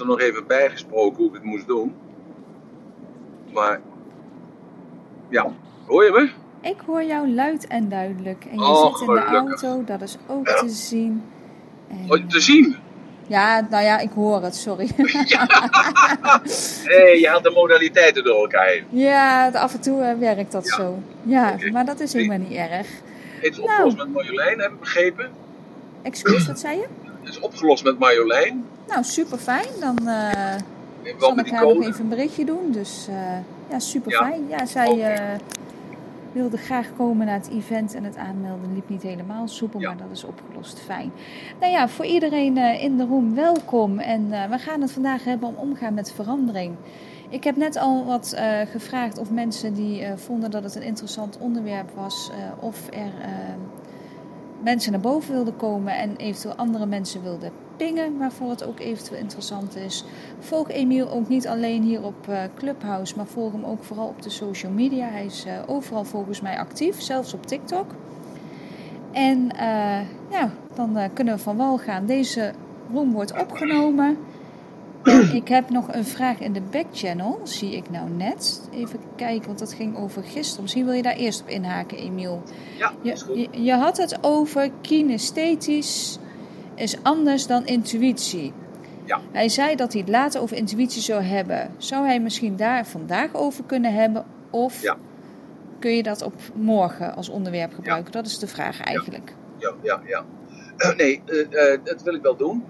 er nog even bijgesproken hoe ik het moest doen. Maar, ja, hoor je me? Ik hoor jou luid en duidelijk. En je Oh, zit in de auto, dat is ook te zien. En, Oh, te zien. ja, nou ja, ik hoor het, sorry. Hé, je haalt de modaliteiten door elkaar heen. ja, af en toe eh, werkt dat Ja. zo. Ja, maar dat is helemaal niet erg. Het is Nou. opgelost met Marjolein, heb ik begrepen. Excuus, wat zei je? Het is opgelost met Marjolein. Nou, super fijn. Dan Wel zal ik haar nog even een berichtje doen. Dus eh, ja, super fijn. Ja, zij eh, wilde graag komen naar het event en het aanmelden liep niet helemaal soepel, Ja. maar dat is opgelost. Fijn. Nou ja, voor iedereen in de room welkom. En we gaan het vandaag hebben om omgaan met verandering. Ik heb net al wat gevraagd of mensen die vonden dat het een interessant onderwerp was, of er mensen naar boven wilden komen en eventueel andere mensen wilden pingen, waarvoor het ook eventueel interessant is. Volg Emiel ook niet alleen hier op eh, Clubhouse, maar volg hem ook vooral op de social media. Hij is eh, overal volgens mij actief, zelfs op TikTok. En eh, ja, dan kunnen we van wal gaan. Deze room wordt opgenomen. Ik heb nog een vraag in de backchannel, zie ik nou net. Even kijken, want dat ging over gisteren. Misschien wil je daar eerst op inhaken, Emiel. Ja, Je, is goed. je, je had het over kinesthetisch is anders dan intuïtie. Ja. Hij zei dat hij het later over intuïtie zou hebben. Zou hij misschien daar vandaag over kunnen hebben? Of Ja. kun je dat op morgen als onderwerp gebruiken? Dat is de vraag eigenlijk. Ja, ja, ja. Nee, eh, eh, dat wil ik wel doen.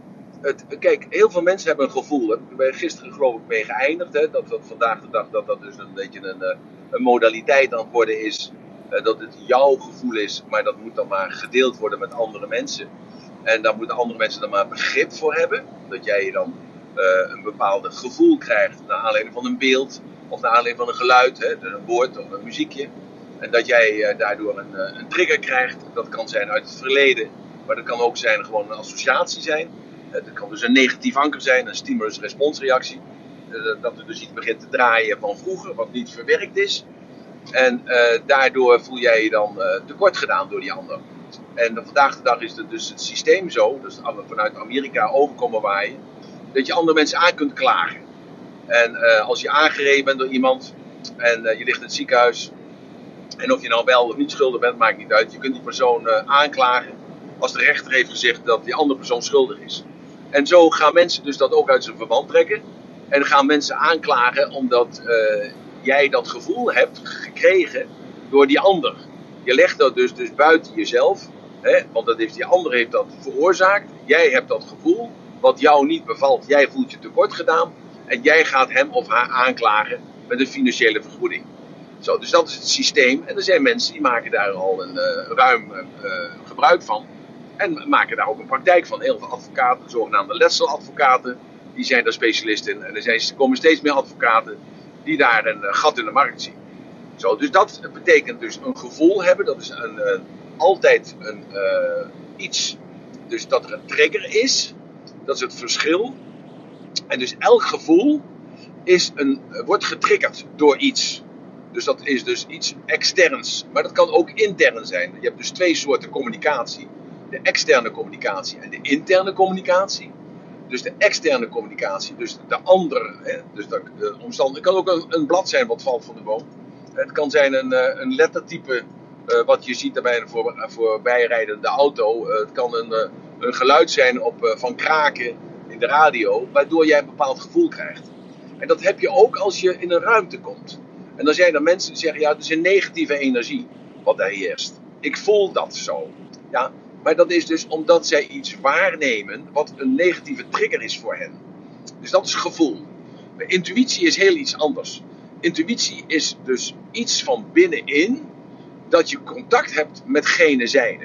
Het, kijk, heel veel mensen hebben een gevoel. Ben ik gisteren geloof ik mee geëindigd. Hè, dat, dat vandaag de dag dat dat dus een beetje een, eh, een modaliteit aan het worden is. eh, dat het jouw gevoel is, maar dat moet dan maar gedeeld worden met andere mensen. En daar moeten andere mensen dan maar begrip voor hebben. Dat jij dan eh, een bepaald gevoel krijgt naar aanleiding van een beeld. Of naar aanleiding van een geluid, hè, een woord of een muziekje. En dat jij daardoor een, een trigger krijgt. Dat kan zijn uit het verleden. Maar dat kan ook zijn gewoon een associatie zijn. Eh, dat kan dus een negatief anker zijn, een stimulus-responsreactie. Eh, dat er dus iets begint te draaien van vroeger, wat niet verwerkt is. En eh, daardoor voel jij je dan eh, tekort gedaan door die ander. En vandaag de dag is het dus het systeem zo, dus vanuit Amerika overkomen waaien, dat je andere mensen aan kunt klagen. En eh, als je aangereden bent door iemand en eh, je ligt in het ziekenhuis, en of je nou wel of niet schuldig bent, maakt niet uit. Je kunt die persoon eh, aanklagen als de rechter heeft gezegd dat die andere persoon schuldig is. En zo gaan mensen dus dat ook uit zijn verband trekken. En gaan mensen aanklagen omdat eh, jij dat gevoel hebt gekregen door die ander. Je legt dat dus, dus buiten jezelf. Hè, want dat heeft, die ander heeft dat veroorzaakt. Jij hebt dat gevoel wat jou niet bevalt. Jij voelt je tekort gedaan. En jij gaat hem of haar aanklagen met een financiële vergoeding. Zo, dus dat is het systeem. En er zijn mensen die maken daar al een eh, ruim eh, gebruik van. En maken daar ook een praktijk van. Heel veel advocaten, zogenaamde letseladvocaten, die zijn daar specialist in. En er, zijn, er komen steeds meer advocaten die daar een eh, gat in de markt zien. Zo, dus dat betekent dus een gevoel hebben. Dat is een, eh, altijd een, eh, iets. Dus dat er een trigger is. Dat is het verschil. En dus elk gevoel is een, wordt getriggerd door iets. Dus dat is dus iets externs. Maar dat kan ook intern zijn. Je hebt dus twee soorten communicatie. De externe communicatie en de interne communicatie. Dus de externe communicatie, dus de ander, hè, dus de, de. Het kan ook een, een blad zijn wat valt van de boom. Het kan zijn een, eh, een lettertype eh, wat je ziet bij een voor, voorbijrijdende auto. Eh, het kan een, een geluid zijn op, van kraken in de radio, waardoor jij een bepaald gevoel krijgt. En dat heb je ook als je in een ruimte komt. En dan zijn er mensen die zeggen, ja, het is een negatieve energie wat daar heerst. Ik voel dat zo. Ja, maar dat is dus omdat zij iets waarnemen wat een negatieve trigger is voor hen. Dus dat is gevoel. Intuïtie is heel iets anders. Intuïtie is dus iets van binnenin dat je contact hebt met gene zijde.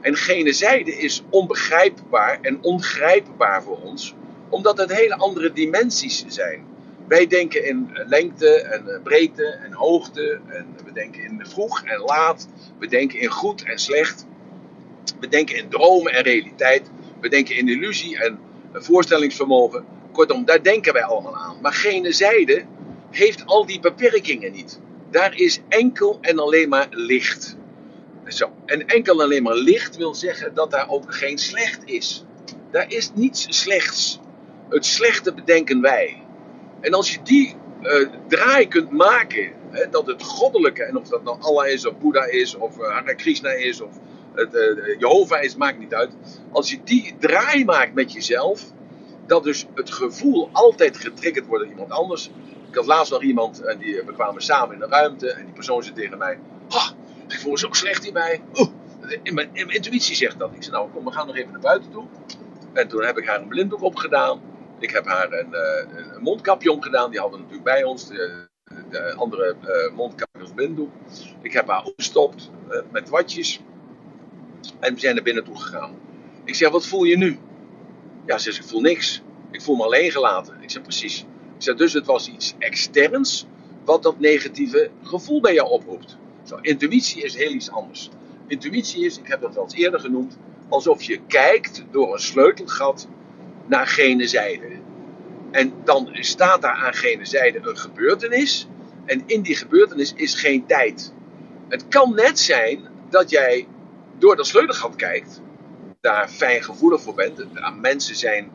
En gene zijde is onbegrijpbaar en ongrijpbaar voor ons, omdat het hele andere dimensies zijn. Wij denken in lengte en breedte en hoogte. En we denken in vroeg en laat. We denken in goed en slecht. We denken in dromen en realiteit. We denken in illusie en voorstellingsvermogen. Kortom, daar denken wij allemaal aan. Maar gene zijde heeft al die beperkingen niet. Daar is enkel en alleen maar licht. Zo. En enkel en alleen maar licht wil zeggen dat daar ook geen slecht is. Daar is niets slechts. Het slechte bedenken wij. En als je die uh, draai kunt maken, hè, dat het goddelijke, en of dat nou Allah is, of Boeddha is, of uh, Hare Krishna is, of het, uh, maakt niet uit. Als je die draai maakt met jezelf, dat dus het gevoel altijd getriggerd wordt door iemand anders. Ik had laatst nog iemand, en die, we kwamen samen in een ruimte, en die persoon zei tegen mij: oh, Ik voel me zo slecht. Oh, in, mijn, in mijn intuïtie zegt dat. Ik zei: Nou, kom, we gaan nog even naar buiten toe. En toen heb ik haar een blinddoek opgedaan. Ik heb haar een, uh, een mondkapje omgedaan. Die hadden natuurlijk bij ons. De, de andere uh, mondkapje als blinddoek. Ik heb haar opgestopt met watjes. En we zijn naar binnen toe gegaan. Ik zeg, wat voel je nu? Ja, ze zegt, ik voel niks. Ik voel me alleen gelaten. Ik zeg, precies. Ik zeg, dus het was iets externs wat dat negatieve gevoel bij jou oproept. Zo, intuïtie is heel iets anders. Intuïtie is, ik heb dat wel eens eerder genoemd, alsof je kijkt door een sleutelgat naar gene zijde. En dan staat daar aan gene zijde een gebeurtenis. En in die gebeurtenis is geen tijd. Het kan net zijn dat jij door dat sleutelgat kijkt, daar fijngevoelig voor bent. Mensen zijn,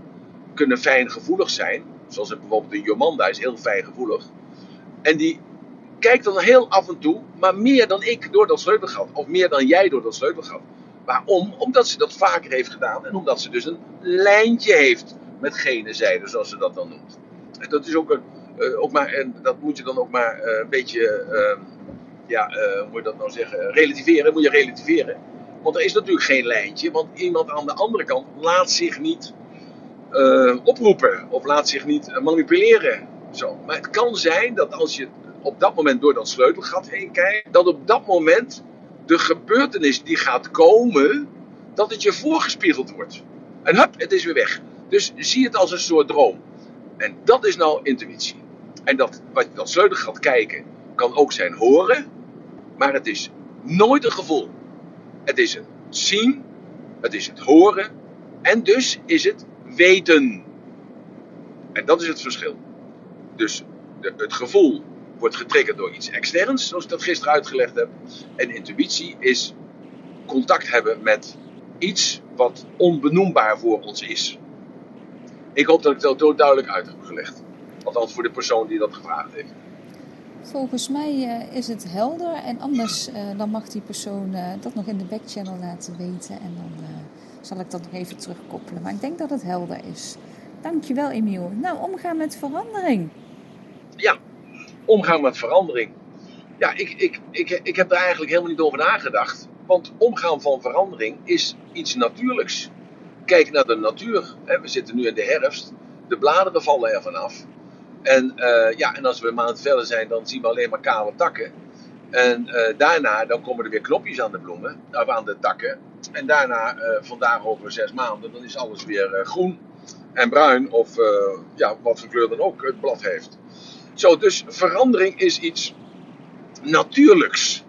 kunnen fijngevoelig zijn. Zoals bijvoorbeeld de Jomanda is heel fijngevoelig. En die kijkt dan heel af en toe, maar meer dan ik door dat sleutelgat. Of meer dan jij door dat sleutelgat. Waarom? Omdat ze dat vaker heeft gedaan en omdat ze dus een lijntje heeft met gene zijde, zoals ze dat dan noemt. Dat is ook, een, uh, ook maar, en dat moet je dan ook maar uh, een beetje, uh, ja, hoe moet je dat nou zeggen, relativeren, moet je relativeren. Want er is natuurlijk geen lijntje, want iemand aan de andere kant laat zich niet oproepen of laat zich niet manipuleren. Zo. Maar het kan zijn dat als je op dat moment door dat sleutelgat heen kijkt, dat op dat moment de gebeurtenis die gaat komen, dat het je voorgespiegeld wordt. En hup, het is weer weg. Dus zie het als een soort droom. En dat is nou intuïtie. En dat, wat dat sleutelgat kijken kan ook zijn horen, maar het is nooit een gevoel. Het is het zien, het is het horen en dus is het weten. En dat is het verschil. Dus de, het gevoel wordt getriggerd door iets externs, zoals ik dat gisteren uitgelegd heb. En intuïtie is contact hebben met iets wat onbenoembaar voor ons is. Ik hoop dat ik dat duidelijk uit heb gelegd. Althans voor de persoon die dat gevraagd heeft. Volgens mij uh, is het helder en anders uh, dan mag die persoon uh, dat nog in de backchannel laten weten en dan zal ik dat nog even terugkoppelen. Maar ik denk dat het helder is. Dankjewel Emiel. Nou, omgaan met verandering. Ja, omgaan met verandering. Ja, ik, ik, ik, ik heb daar eigenlijk helemaal niet over nagedacht. Want omgaan van verandering is iets natuurlijks. Kijk naar de natuur. We zitten nu in de herfst. De bladeren vallen er vanaf. En, uh, ja, en als we een maand verder zijn, dan zien we alleen maar kale takken. En uh, daarna dan komen er weer knopjes aan de bloemen, of aan de takken. En daarna, uh, vandaag over zes maanden, dan is alles weer groen en bruin. Of ja, wat voor kleur dan ook het blad heeft. Zo, dus verandering is iets natuurlijks.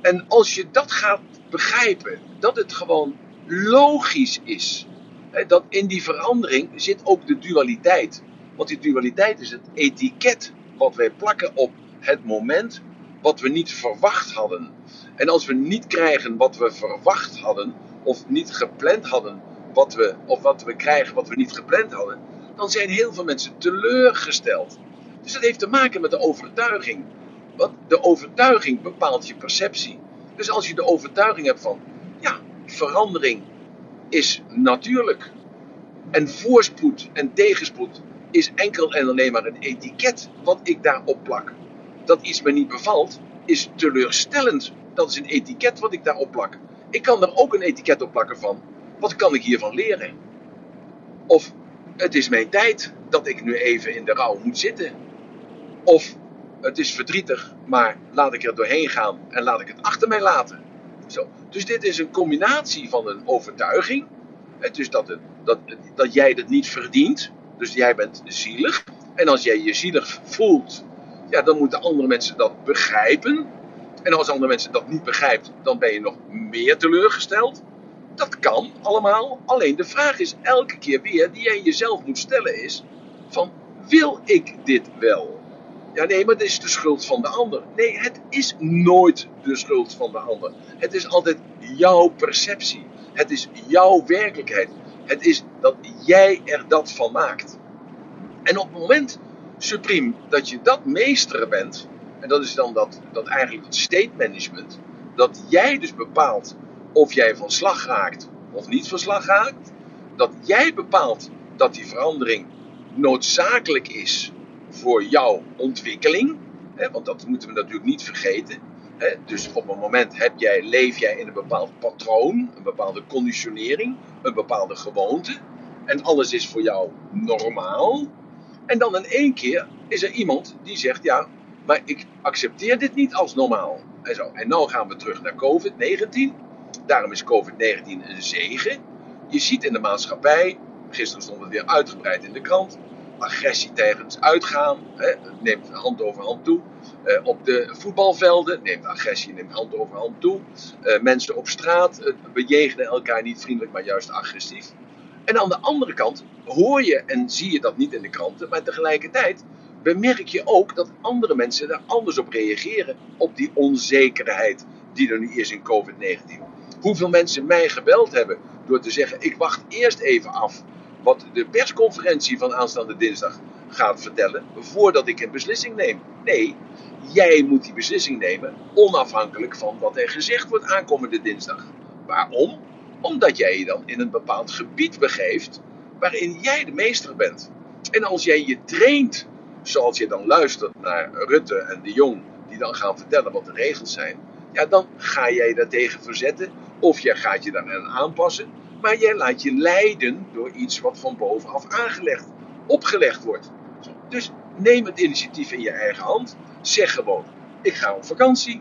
En als je dat gaat begrijpen, dat het gewoon logisch is, dat in die verandering zit ook de dualiteit. Want die dualiteit is het etiket wat wij plakken op het moment wat we niet verwacht hadden. En als we niet krijgen wat we verwacht hadden, of niet gepland hadden, wat we, of wat we krijgen wat we niet gepland hadden, dan zijn heel veel mensen teleurgesteld. Dus dat heeft te maken met de overtuiging. Want de overtuiging bepaalt je perceptie. Dus als je de overtuiging hebt van, ja, verandering is natuurlijk. En voorspoed en tegenspoed is enkel en alleen maar een etiket wat ik daarop plak. Dat iets me niet bevalt, is teleurstellend. Dat is een etiket wat ik daarop plak. Ik kan er ook een etiket op plakken van, wat kan ik hiervan leren? Of het is mijn tijd dat ik nu even in de rouw moet zitten. Of het is verdrietig, maar laat ik er doorheen gaan en laat ik het achter mij laten. Zo. Dus dit is een combinatie van een overtuiging. Dus dat, het, dat, dat jij het niet verdient. Dus jij bent zielig. En als jij je zielig voelt, ja, dan moeten andere mensen dat begrijpen. En als andere mensen dat niet begrijpen, dan ben je nog meer teleurgesteld. Dat kan allemaal. Alleen de vraag is elke keer weer die jij jezelf moet stellen is: van wil ik dit wel? Ja, nee, maar het is de schuld van de ander. Nee, het is nooit de schuld van de ander. Het is altijd jouw perceptie. Het is jouw werkelijkheid. Het is dat jij er dat van maakt. En op het moment, supreme, dat je dat meester bent, en dat is dan dat, dat eigenlijk het state management, dat jij dus bepaalt of jij van slag raakt of niet van slag raakt, dat jij bepaalt dat die verandering noodzakelijk is voor jouw ontwikkeling, hè, want dat moeten we natuurlijk niet vergeten. Dus op een moment heb jij, leef jij in een bepaald patroon, een bepaalde conditionering, een bepaalde gewoonte, en alles is voor jou normaal. En dan in één keer is er iemand die zegt: Ja, maar ik accepteer dit niet als normaal. En, zo. en nou gaan we terug naar COVID-19. Daarom is COVID-19 een zegen. Je ziet in de maatschappij, gisteren stond het weer uitgebreid in de krant, agressie tegen uitgaan hè, neemt hand over hand toe. Uh, op de voetbalvelden neemt agressie neemt hand over hand toe. Uh, mensen op straat uh, bejegenen elkaar niet vriendelijk, maar juist agressief. En aan de andere kant hoor je en zie je dat niet in de kranten, maar tegelijkertijd bemerk je ook dat andere mensen daar anders op reageren. Op die onzekerheid die er nu is in COVID-19. Hoeveel mensen mij gebeld hebben door te zeggen: ik wacht eerst even af wat de persconferentie van aanstaande dinsdag gaat vertellen voordat ik een beslissing neem. Nee, jij moet die beslissing nemen onafhankelijk van wat er gezegd wordt aankomende dinsdag. Waarom? Omdat jij je dan in een bepaald gebied begeeft waarin jij de meester bent. En als jij je traint zoals je dan luistert naar Rutte en de Jong, die dan gaan vertellen wat de regels zijn, ja, dan ga jij daartegen verzetten of jij gaat je daaraan aanpassen. Maar jij laat je leiden door iets wat van bovenaf aangelegd, opgelegd wordt. Dus neem het initiatief in je eigen hand. Zeg gewoon: ik ga op vakantie.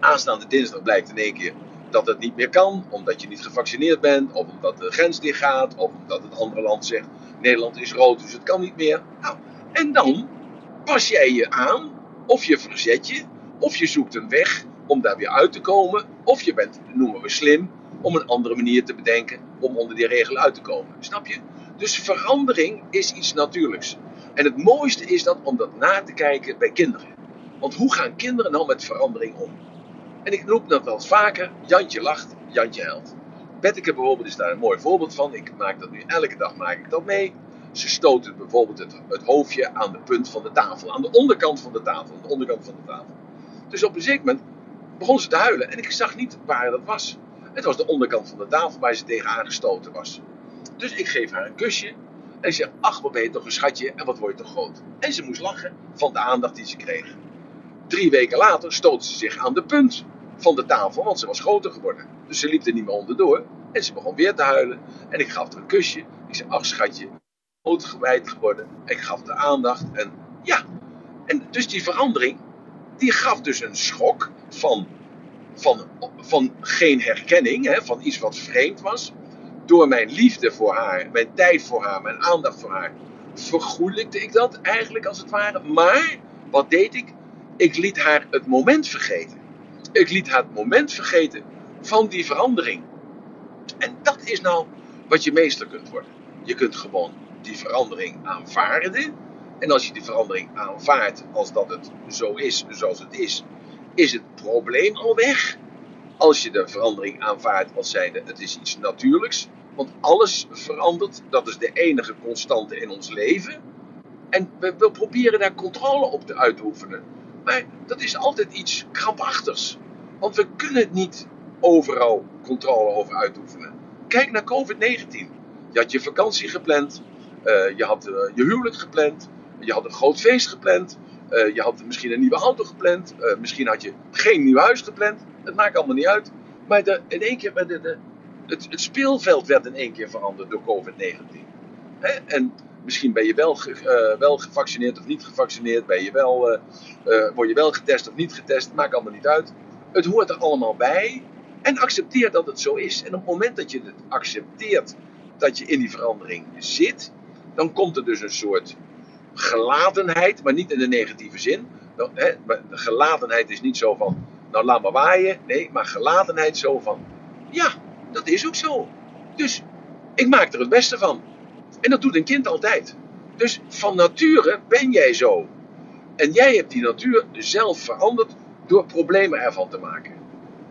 Aanstaande dinsdag blijkt in één keer dat het niet meer kan, omdat je niet gevaccineerd bent, of omdat de grens dicht gaat, of omdat het andere land zegt: Nederland is rood, dus het kan niet meer. Nou, en dan pas jij je aan, of je verzet je, of je zoekt een weg om daar weer uit te komen, of je bent, noemen we slim, om een andere manier te bedenken om onder die regel uit te komen. Snap je? Dus verandering is iets natuurlijks. En het mooiste is dan om dat na te kijken bij kinderen. Want hoe gaan kinderen nou met verandering om? En ik roep dat wel vaker: Jantje lacht, Jantje huilt. Betteke bijvoorbeeld is daar een mooi voorbeeld van. Ik maak dat nu elke dag maak ik dat mee. Ze stoten bijvoorbeeld het, het, hoofdje aan de punt van de tafel, aan de onderkant van de tafel, aan de onderkant van de tafel. Dus op een zeker begon ze te huilen en ik zag niet waar dat was. Het was de onderkant van de tafel waar ze tegenaan gestoten was. Dus ik geef haar een kusje en zeg: Ach, wat ben je toch een schatje en wat word je toch groot. En ze moest lachen van de aandacht die ze kreeg. Drie weken later stootte ze zich aan de punt van de tafel, want ze was groter geworden. Dus ze liep er niet meer onderdoor en ze begon weer te huilen. En ik gaf haar een kusje. Ik zei: Ach, schatje, groot gewijd geworden. Ik gaf de aandacht en ja. En dus die verandering, die gaf dus een schok van, van, van geen herkenning, hè, van iets wat vreemd was. Door mijn liefde voor haar, mijn tijd voor haar, mijn aandacht voor haar, vergoelijkte ik dat eigenlijk als het ware. Maar wat deed ik? Ik liet haar het moment vergeten. Ik liet haar het moment vergeten van die verandering. En dat is nou wat je meester kunt worden. Je kunt gewoon die verandering aanvaarden. En als je die verandering aanvaardt als dat het zo is zoals het is, is het probleem al weg. Als je de verandering aanvaardt als zijnde het is iets natuurlijks, want alles verandert, dat is de enige constante in ons leven. En we, proberen daar controle op te uitoefenen. Maar dat is altijd iets krampachtigs. Want we kunnen het niet overal controle over uitoefenen. Kijk naar COVID-19. Je had je vakantie gepland, uh, je had uh, je huwelijk gepland. Je had een groot feest gepland. Uh, je had misschien een nieuwe auto gepland. misschien had je geen nieuw huis gepland. Het maakt allemaal niet uit. Maar in één keer, de, de, het, speelveld werd in één keer veranderd door COVID-19. En misschien ben je wel, ge, wel gevaccineerd of niet gevaccineerd. Ben je wel, word je wel getest of niet getest. Maakt allemaal niet uit. Het hoort er allemaal bij. En accepteer dat het zo is. En op het moment dat je het accepteert dat je in die verandering zit, dan komt er dus een soort gelatenheid, maar niet in de negatieve zin. Nou, hè, gelatenheid is niet zo van, nou laat maar waaien. Nee, maar gelatenheid zo van, ja, dat is ook zo. Dus ik maak er het beste van. En dat doet een kind altijd. Dus van nature ben jij zo. En jij hebt die natuur zelf veranderd door problemen ervan te maken.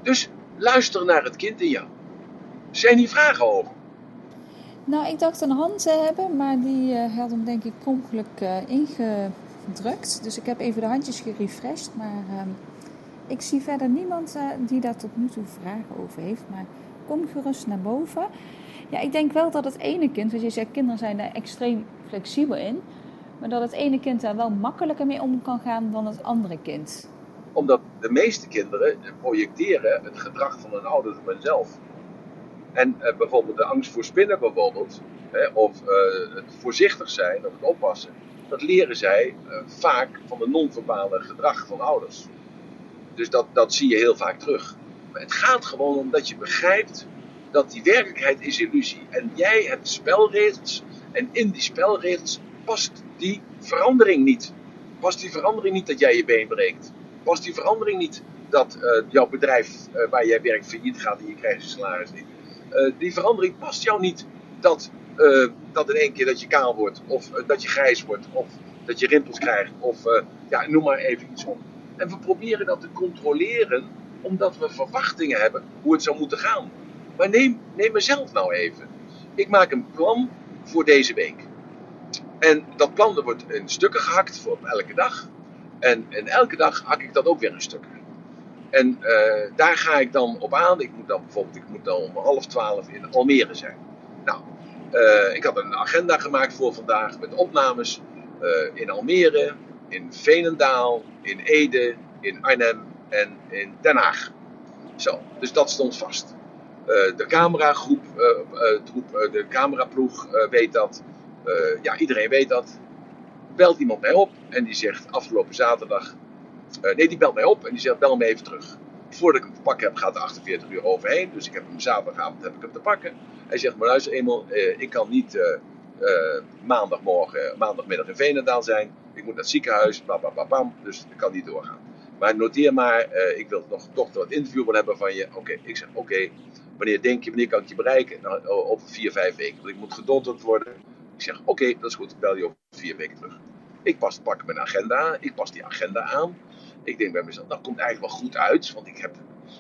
Dus luister naar het kind in jou. Zijn die vragen over? Nou, ik dacht een hand te hebben, maar die uh, had hem denk ik pronkelijk uh, ingedrukt. Dus ik heb even de handjes gerefreshed, maar uh, ik zie verder niemand uh, die daar tot nu toe vragen over heeft. Maar kom gerust naar boven. Ja, ik denk wel dat het ene kind, zoals je zegt, kinderen zijn daar extreem flexibel in. Maar dat het ene kind daar wel makkelijker mee om kan gaan dan het andere kind. Omdat de meeste kinderen projecteren het gedrag van hun ouders op hunzelf. En uh, bijvoorbeeld de angst voor spinnen bijvoorbeeld, of uh, het voorzichtig zijn of het oppassen, dat leren zij uh, vaak van de non-verbale gedrag van ouders. Dus dat, dat zie je heel vaak terug. Maar het gaat gewoon om dat je begrijpt dat die werkelijkheid is illusie. En jij hebt spelregels en in die spelregels past die verandering niet. Past die verandering niet dat jij je been breekt. Past die verandering niet dat jouw bedrijf waar jij werkt failliet gaat en je krijgt je salaris niet. Uh, die verandering past jou niet dat, dat in één keer dat je kaal wordt, of dat je grijs wordt, of dat je rimpels krijgt, of ja, noem maar even iets op. En we proberen dat te controleren omdat we verwachtingen hebben hoe het zou moeten gaan. Maar neem, neem mezelf nou even. Ik maak een plan voor deze week. En dat plan wordt in stukken gehakt voor elke dag. En, en elke dag hak ik dat ook weer in stukken. En uh, daar ga ik dan op aan. Ik moet dan bijvoorbeeld ik moet dan om half twaalf in Almere zijn. Nou, uh, ik had een agenda gemaakt voor vandaag met opnames uh, in Almere, in Veenendaal, in Ede, in Arnhem en in Den Haag. Zo, dus dat stond vast. de cameragroep, troep, de cameraploeg weet dat. Ja, iedereen weet dat. Belt iemand mij op en die zegt afgelopen zaterdag. Uh, nee, die belt mij op en die zegt bel me even terug. Voordat ik hem te pakken heb, gaat er 48 uur overheen. Dus ik heb hem zaterdagavond heb ik hem te pakken. Hij zegt, maar luister eenmaal, uh, ik kan niet maandagmorgen, maandagmiddag in Veenendaal zijn. Ik moet naar het ziekenhuis, bam, bam, bam, bam. Dus ik kan niet doorgaan. Maar noteer maar, ik wil nog toch wat interview willen hebben van je. Oké, ik zeg oké. Wanneer denk je, wanneer kan ik je bereiken? Nou, over vier, vijf weken. Want ik moet gedonderd worden. Ik zeg, oké, dat is goed, ik bel je over vier weken terug. Ik pas, pak mijn agenda, ik pas die agenda aan. Ik denk bij mezelf, dat komt eigenlijk wel goed uit, want ik heb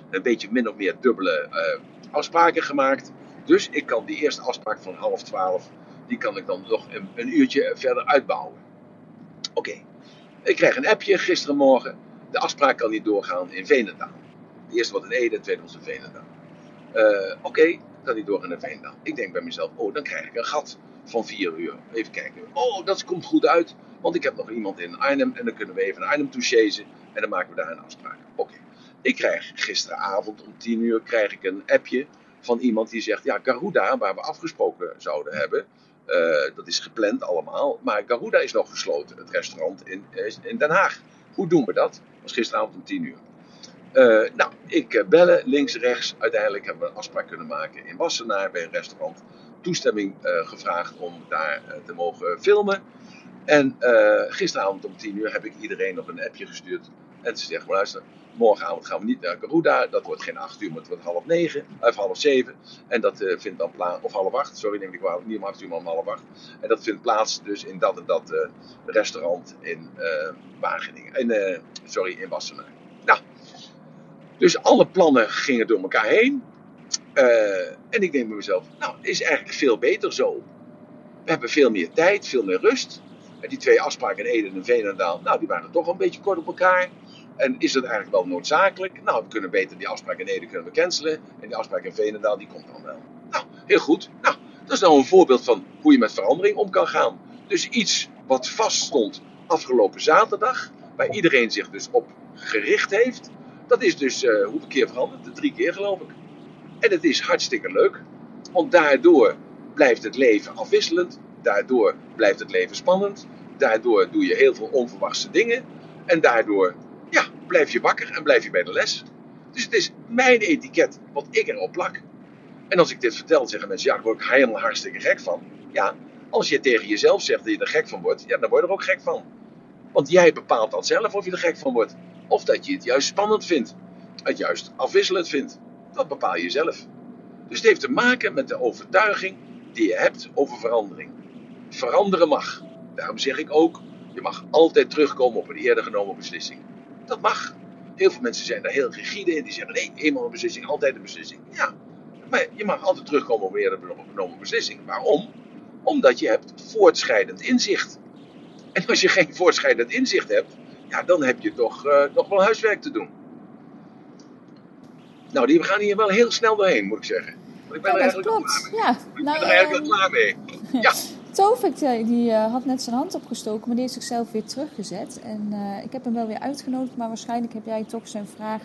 een beetje min of meer dubbele uh, afspraken gemaakt. Dus ik kan die eerste afspraak van half twaalf, die kan ik dan nog een, uurtje verder uitbouwen. Oké, ik krijg een appje gisterenmorgen. De afspraak kan niet doorgaan in Veenendaal. De eerste wat in Ede, de tweede was in Veenendaal. Uh, Oké, okay, kan niet doorgaan in Veenendaal. Ik denk bij mezelf, oh, dan krijg ik een gat van 4 uur. Even kijken. Oh, dat komt goed uit. Want ik heb nog iemand in Arnhem. En dan kunnen we even naar Arnhem toe. En dan maken we daar een afspraak. Oké. Ik krijg gisteravond om 10 uur krijg ik een appje van iemand die zegt: Ja, Garuda, waar we afgesproken zouden hebben. Uh, dat is gepland allemaal. Maar Garuda is nog gesloten, het restaurant in, in Den Haag. Hoe doen we dat? Dat was gisteravond om 10 uur. Uh, nou, ik bellen links, rechts. Uiteindelijk hebben we een afspraak kunnen maken in Wassenaar bij een restaurant toestemming gevraagd om daar te mogen filmen. En uh, gisteravond om 10 uur heb ik iedereen nog een appje gestuurd. En ze zegt, luister, morgenavond gaan we niet naar Garuda. Dat wordt geen 8 uur, maar het wordt half 9, of half 7. En dat vindt dan plaats, of half 8, sorry, neem ik wel, niet om 8 uur, maar om half 8. En dat vindt plaats dus in dat en dat restaurant in Wageningen. In, sorry, in Wassenaar. Nou, dus alle plannen gingen door elkaar heen. En ik denk bij mezelf, nou, is eigenlijk veel beter zo. We hebben veel meer tijd, veel meer rust. Die twee afspraken in Eden en Veenendaal, nou, die waren toch een beetje kort op elkaar. En is dat eigenlijk wel noodzakelijk? Nou, we kunnen beter die afspraak in Ede kunnen we cancelen. En die afspraak in Veenendaal, die komt dan wel. Nou, heel goed. Nou, dat is nou een voorbeeld van hoe je met verandering om kan gaan. Dus iets wat vaststond afgelopen zaterdag, waar iedereen zich dus op gericht heeft, dat is dus uh, hoeveel keer veranderd? De drie keer geloof ik. En het is hartstikke leuk, want daardoor blijft het leven afwisselend, daardoor blijft het leven spannend, daardoor doe je heel veel onverwachte dingen en daardoor ja, blijf je wakker en blijf je bij de les. Dus het is mijn etiket wat ik erop plak. En als ik dit vertel, zeggen mensen, ja, daar word ik helemaal hartstikke gek van. Ja, als je tegen jezelf zegt dat je er gek van wordt, ja, dan word je er ook gek van. Want jij bepaalt dan zelf of je er gek van wordt. Of dat je het juist spannend vindt. Het juist afwisselend vindt. Dat bepaal je zelf. Dus het heeft te maken met de overtuiging die je hebt over verandering. Veranderen mag. Daarom zeg ik ook, je mag altijd terugkomen op een eerder genomen beslissing. Dat mag. Heel veel mensen zijn daar heel rigide in. Die zeggen, nee, eenmaal een beslissing, altijd een beslissing. Ja, Maar je mag altijd terugkomen op een genomen beslissing. Waarom? Omdat je hebt voortschrijdend inzicht. En als je geen voortschrijdend inzicht hebt, ja, dan heb je toch uh, nog wel huiswerk te doen. Nou, die gaan hier wel heel snel doorheen, moet ik zeggen. Want ik ben Ja, er dat eigenlijk klopt. klaar mee. Ja, Ik nou, ben er eigenlijk wel ehm, klaar mee. Ja, Tovik die, die eh, had net zijn hand opgestoken, maar die heeft zichzelf weer teruggezet. En eh, ik heb hem wel weer uitgenodigd, maar waarschijnlijk heb jij toch zijn vraag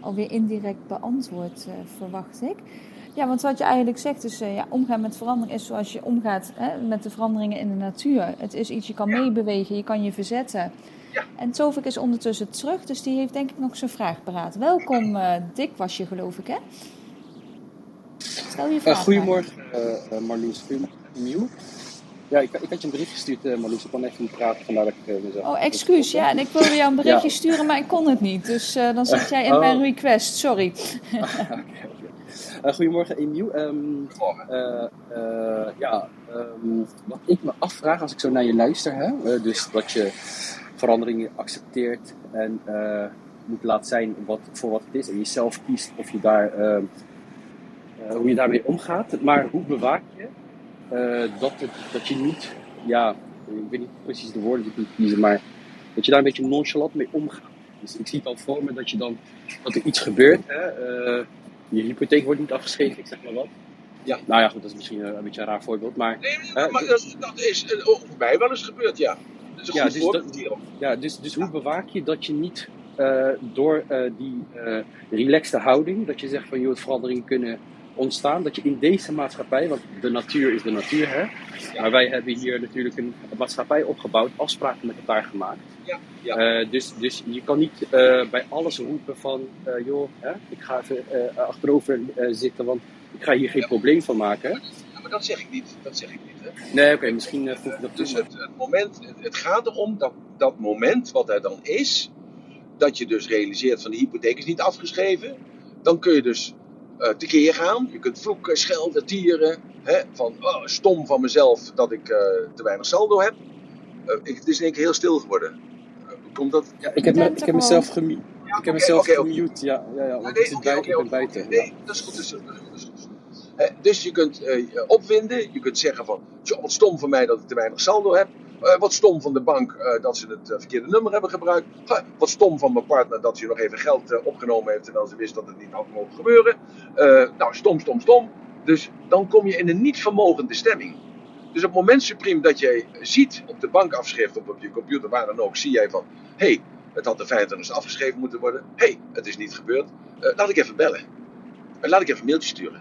alweer indirect beantwoord, eh, verwacht ik. Ja, want wat je eigenlijk zegt is, eh, ja, omgaan met verandering is zoals je omgaat hè, met de veranderingen in de natuur. Het is iets, je kan Ja. meebewegen, je kan je verzetten. Ja. En Tovik is ondertussen terug, dus die heeft denk ik nog zijn vraag paraat. Welkom, eh, Dick was je geloof ik, hè? Stel je Uh, vraag. goedemorgen, Marloes. Goedemorgen, Emiel. Ja, ik, ik had je een bericht gestuurd, uh, Marloes. Ik kon even niet praten, vandaar dat ik mezelf... Oh, excuus. Ja, en ik wilde jou een berichtje Ja. sturen, maar ik kon het niet. Dus eh, dan zit jij in Oh. mijn request. Sorry. Uh, goedemorgen, Emiel. Ehm, Goedemorgen. eh, eh, ja, ehm, wat ik me afvraag als ik zo naar je luister, hè, eh, dus dat je veranderingen accepteert en eh, moet laten zijn wat, voor wat het is en jezelf kiest of je daar, ehm, eh, hoe je daarmee omgaat. Maar hoe bewaak je eh, dat, het, dat je niet, ja, ik weet niet precies de woorden die ik moet kiezen, maar dat je daar een beetje nonchalant mee omgaat. Dus ik zie het al voor me dat je dan, dat er iets gebeurt, hè, eh, je hypotheek wordt niet afgeschreven, ik zeg maar wat. Ja. Nou ja, goed, dat is misschien een, een beetje een raar voorbeeld, maar Nee, Hè, maar dat, dat is eh, bij mij wel eens gebeurd, ja. Dat is een Ja, goed dus voorbeeld dat-. Ja, dus, dus hoe bewaak je dat je niet eh, door eh, die eh relaxte houding, dat je zegt van joh, veranderingen kunnen ontstaan, dat je in deze maatschappij, want de natuur is de natuur, hè, maar wij hebben hier natuurlijk een maatschappij opgebouwd, afspraken met elkaar gemaakt. Ja, ja. Eh, dus, dus je kan niet eh, bij alles roepen van eh, joh, hè, ik ga even achterover zitten, want ik ga hier geen probleem van maken. Ja, maar dat zeg ik niet. Dat zeg ik niet. Hè. Nee, oké, misschien voeg ik dat. Dus maar- het, het moment, het, het gaat erom dat dat moment wat er dan is, dat je dus realiseert van de hypotheek is niet afgeschreven, dan kun je dus eh tekeer gaan. Je kunt vloeken, schelden, tieren, hè, van oh, stom van mezelf dat ik eh, te weinig saldo heb. Eh, ik, het is in één keer heel stil geworden. Komt dat? Ja, ik heb, me- ik heb mezelf gemute. Ik heb oké, mezelf gemute, ja, ja, ja, want Nee, ik zit bij, ik buiten. Nee, Ja. dat is goed. Dat is goed, dat is dus je kunt eh, je opwinden, je kunt zeggen van, "Tjoh, wat stom van mij dat ik te weinig saldo heb. Eh, wat stom van de bank eh, dat ze het eh, verkeerde nummer hebben gebruikt. Wat stom van mijn partner dat ze nog even geld opgenomen heeft terwijl ze wist dat het niet had mogen gebeuren. Nou, stom, stom, stom. Dus dan kom je in een niet vermogende stemming. Dus op het moment supreme dat jij ziet op de bankafschrift of op je computer, waar dan ook, zie jij van, hé, hey, het had de 25 afgeschreven moeten worden. Hé, hey, het is niet gebeurd. Laat ik even bellen. En laat ik even een mailtje sturen.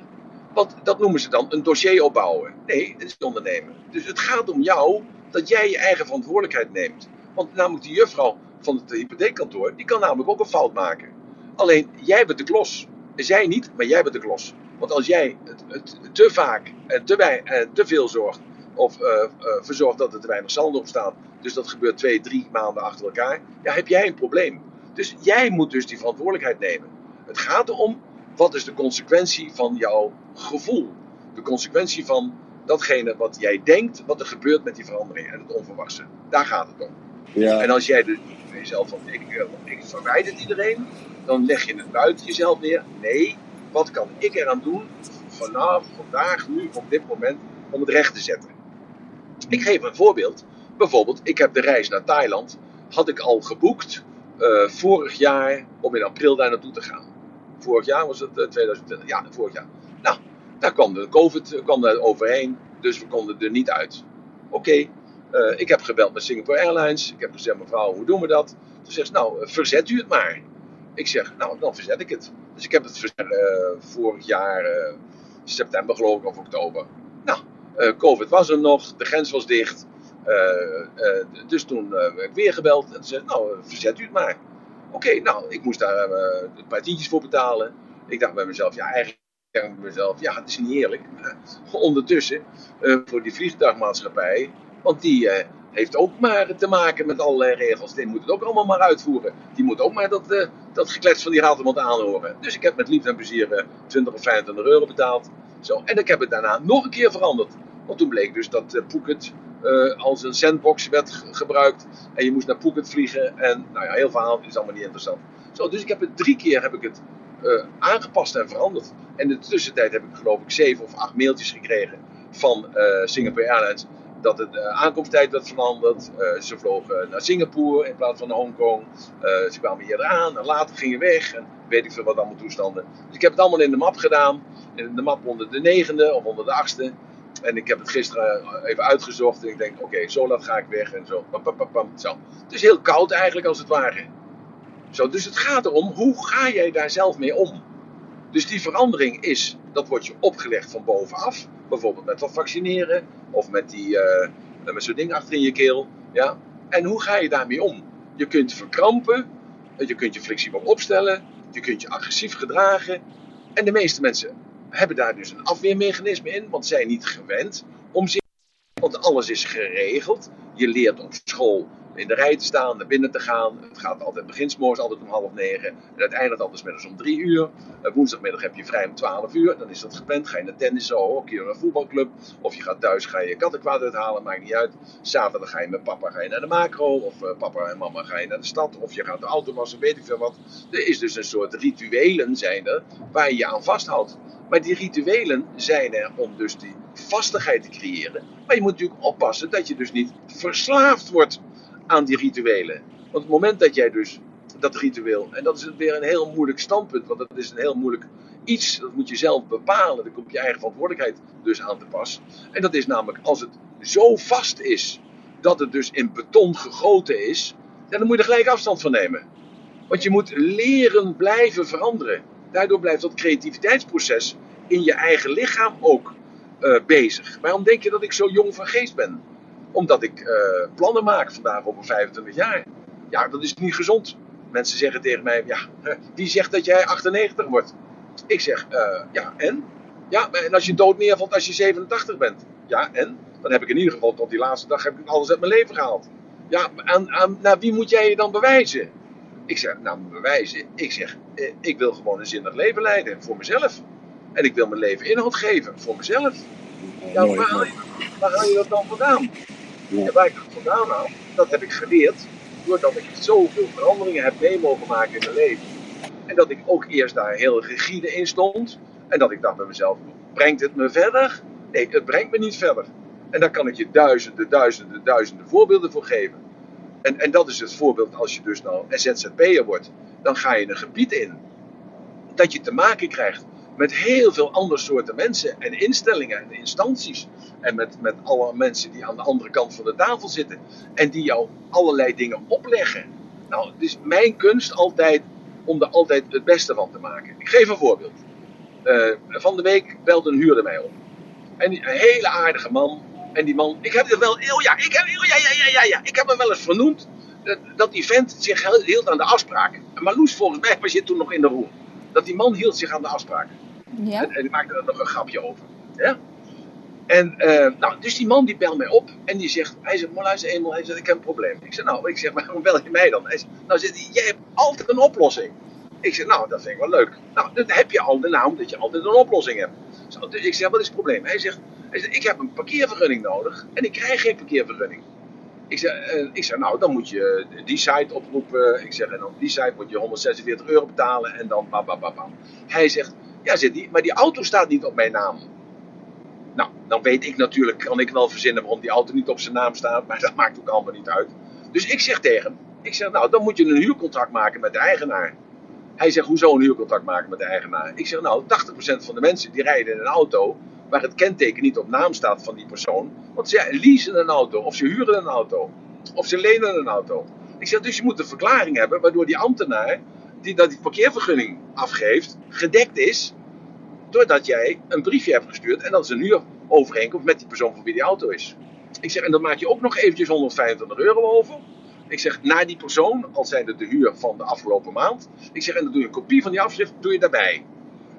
Want dat noemen ze dan een dossier opbouwen. Nee, het is ondernemen. Dus het gaat om jou dat jij je eigen verantwoordelijkheid neemt. Want namelijk die juffrouw van het hypotheekkantoor, die kan namelijk ook een fout maken. Alleen, jij bent de klos. Zij niet, maar jij bent de klos. Want als jij het, te vaak en te, wij, en te veel zorgt, of eh, eh, verzorgt dat er te weinig saldo op staat, dus dat gebeurt twee, drie maanden achter elkaar, ja, heb jij een probleem. Dus jij moet dus die verantwoordelijkheid nemen. Het gaat erom, wat is de consequentie van jouw gevoel? De consequentie van datgene wat jij denkt, wat er gebeurt met die verandering en het onverwachte. Daar gaat het om. Ja. En als jij dus voor jezelf van, ik, eh, ik verwijder iedereen, dan leg je het buiten jezelf neer. Nee, wat kan ik eraan doen vanaf vandaag, nu, op dit moment, om het recht te zetten? Ik geef een voorbeeld. Bijvoorbeeld, ik heb de reis naar Thailand, had ik al geboekt eh, vorig jaar om in april daar naartoe te gaan. Vorig jaar was het eh, 2020, ja, vorig jaar. Nou, daar kwam de COVID eh, kwam daar overheen, dus we konden er niet uit. Oké, eh, ik heb gebeld met Singapore Airlines. Ik heb gezegd, mevrouw, hoe doen we dat? Toen zegt ze, nou, eh, verzet u het maar. Ik zeg, nou, dan verzet ik het. Dus ik heb het verzet vorig jaar, september geloof ik, of oktober. Nou, COVID was er nog, de grens was dicht. Dus toen werd ik weer gebeld en ze, nou, eh, verzet u het maar. Oké, nou, ik moest daar een paar tientjes voor betalen. Ik dacht bij mezelf, ja, eigenlijk ik bij mezelf, ja, het is niet eerlijk. Ondertussen, eh, voor die vliegtuigmaatschappij, want die eh, heeft ook maar te maken met allerlei regels. Die moet het ook allemaal maar uitvoeren. Die moet ook maar dat, eh, dat geklets van die ratelmond aanhoren. Dus ik heb met liefde en plezier eh, 20 of 25 euro betaald. Zo, en ik heb het daarna nog een keer veranderd. Want toen bleek dus dat eh, Phuket eh, als een sandbox werd ge- gebruikt. En je moest naar Phuket vliegen. En nou ja, heel verhaal is allemaal niet interessant. Zo, dus ik heb het drie keer heb ik het eh, aangepast en veranderd. En in de tussentijd heb ik geloof ik zeven of acht mailtjes gekregen van uh, Singapore Airlines dat de uh, aankomsttijd werd veranderd. Ze vlogen naar Singapore in plaats van naar Hongkong. Ze kwamen hier aan en later gingen weg. En weet ik veel wat allemaal toestanden. Dus ik heb het allemaal in de map gedaan. In de map onder de negende of onder de achtste. En ik heb het gisteren even uitgezocht. En ik denk, oké, zo laat ga ik weg. En zo. Pam, pam, pam, zo. Het is heel koud eigenlijk als het ware. Zo, dus het gaat erom, hoe ga jij daar zelf mee om? Dus die verandering is, dat wordt je opgelegd van bovenaf. Bijvoorbeeld met dat vaccineren. Of met, die, uh, met zo'n ding achter in je keel. Ja? En hoe ga je daarmee om? Je kunt verkrampen. Je kunt je flexibel opstellen. Je kunt je agressief gedragen. En de meeste mensen hebben daar dus een afweermechanisme in. Want zijn niet gewend om zich... Want alles is geregeld. Je leert op school in de rij te staan, naar binnen te gaan. Het gaat altijd beginsmorgens altijd om half negen. En uiteindelijk altijd middags om drie uur. Uh, woensdagmiddag heb je vrij om twaalf uur. Dan is dat gepland. Ga je naar tennissen, hockey of een voetbalclub. Of je gaat thuis, ga je kattenkwaad uithalen, maakt niet uit. Zaterdag ga je met papa ga je naar de macro. Of uh, papa en mama ga je naar de stad. Of je gaat de auto wassen, weet ik veel wat. Er is dus een soort rituelen zijn er, waar je je aan vasthoudt. Maar die rituelen zijn er om dus die vastigheid te creëren. Maar je moet natuurlijk oppassen dat je dus niet verslaafd wordt aan die rituelen. Want het moment dat jij dus dat ritueel, en dat is weer een heel moeilijk standpunt, want dat is een heel moeilijk iets, dat moet je zelf bepalen, daar komt je eigen verantwoordelijkheid dus aan te pas. En dat is namelijk als het zo vast is dat het dus in beton gegoten is, dan moet je er gelijk afstand van nemen. Want je moet leren blijven veranderen. Daardoor blijft dat creativiteitsproces in je eigen lichaam ook uh, bezig. Waarom denk je dat ik zo jong van geest ben? Omdat ik uh, plannen maak vandaag over 25 jaar. Ja, dat is niet gezond. Mensen zeggen tegen mij, ja, wie zegt dat jij 98 wordt? Ik zeg, uh, ja, en? Ja, en als je dood neervalt als je 87 bent? Ja, en? Dan heb ik in ieder geval tot die laatste dag heb ik alles uit mijn leven gehaald. Ja, aan, aan, naar wie moet jij je dan bewijzen? Ik zeg, nou, bewijzen. Ik zeg, eh, ik wil gewoon een zinnig leven leiden voor mezelf. En ik wil mijn leven inhoud geven voor mezelf. Ja, waar haal, je, waar haal je dat dan vandaan? Ja. waar ik dat vandaan haal, dat heb ik geleerd doordat ik zoveel veranderingen heb mee mogen maken in mijn leven. En dat ik ook eerst daar heel rigide in stond. En dat ik dacht bij mezelf, brengt het me verder? Nee, het brengt me niet verder. En daar kan ik je duizenden, duizenden, duizenden voorbeelden voor geven. En, en dat is het voorbeeld als je dus nou ZZP'er wordt. Dan ga je een gebied in dat je te maken krijgt met heel veel andere soorten mensen en instellingen en instanties. En met, met alle mensen die aan de andere kant van de tafel zitten. En die jou allerlei dingen opleggen. Nou, het is mijn kunst altijd om er altijd het beste van te maken. Ik geef een voorbeeld. Uh, van de week belde een huurder mij op. En een hele aardige man. En die man, ik heb het wel, oh ja, ik heb, oh ja, ja, ja, ja, ja, ik heb hem wel eens vernoemd. Dat, dat die vent zich hield aan de afspraken. Maar Loes, volgens mij was je toen nog in de room. Dat die man hield zich aan de afspraken. Ja. En, die maakte er nog een grapje over. Ja? En uh, nou, dus die man die belt mij op en die zegt, hij zegt, maar luister eenmaal, hij zegt, ik heb een probleem. Ik zeg, nou, ik zeg, maar waarom bel je mij dan? Hij zegt, nou, jij hebt altijd een oplossing. Ik zeg, nou, dat vind ik wel leuk. Nou, dan heb je al de naam dat je altijd een oplossing hebt. Zo, dus ik zeg, wat is het probleem? Hij zegt, ik heb een parkeervergunning nodig en ik krijg geen parkeervergunning. Ik zeg, uh, ik zeg, nou, dan moet je die site oproepen. Ik zeg, en op die site moet je 146 euro betalen en dan bam. Hij zegt, ja, zit die, maar die auto staat niet op mijn naam. Nou, dan weet ik natuurlijk, kan ik wel verzinnen waarom die auto niet op zijn naam staat, maar dat maakt ook allemaal niet uit. Dus ik zeg tegen hem, ik zeg, nou, dan moet je een huurcontract maken met de eigenaar. Hij zegt, hoezo een huurcontract maken met de eigenaar? Ik zeg, nou, 80% van de mensen die rijden in een auto waar het kenteken niet op naam staat van die persoon. Want ze leasen een auto, of ze huren een auto, of ze lenen een auto. Ik zeg, dus je moet een verklaring hebben waardoor die ambtenaar die dat die parkeervergunning afgeeft, gedekt is doordat jij een briefje hebt gestuurd en dat is een huurovereenkomst met die persoon voor wie die auto is. Ik zeg, en dan maak je ook nog eventjes 125 euro over. Ik zeg, naar die persoon, als zijnde de huur van de afgelopen maand. Ik zeg, en dan doe je een kopie van die afschrift, doe je daarbij.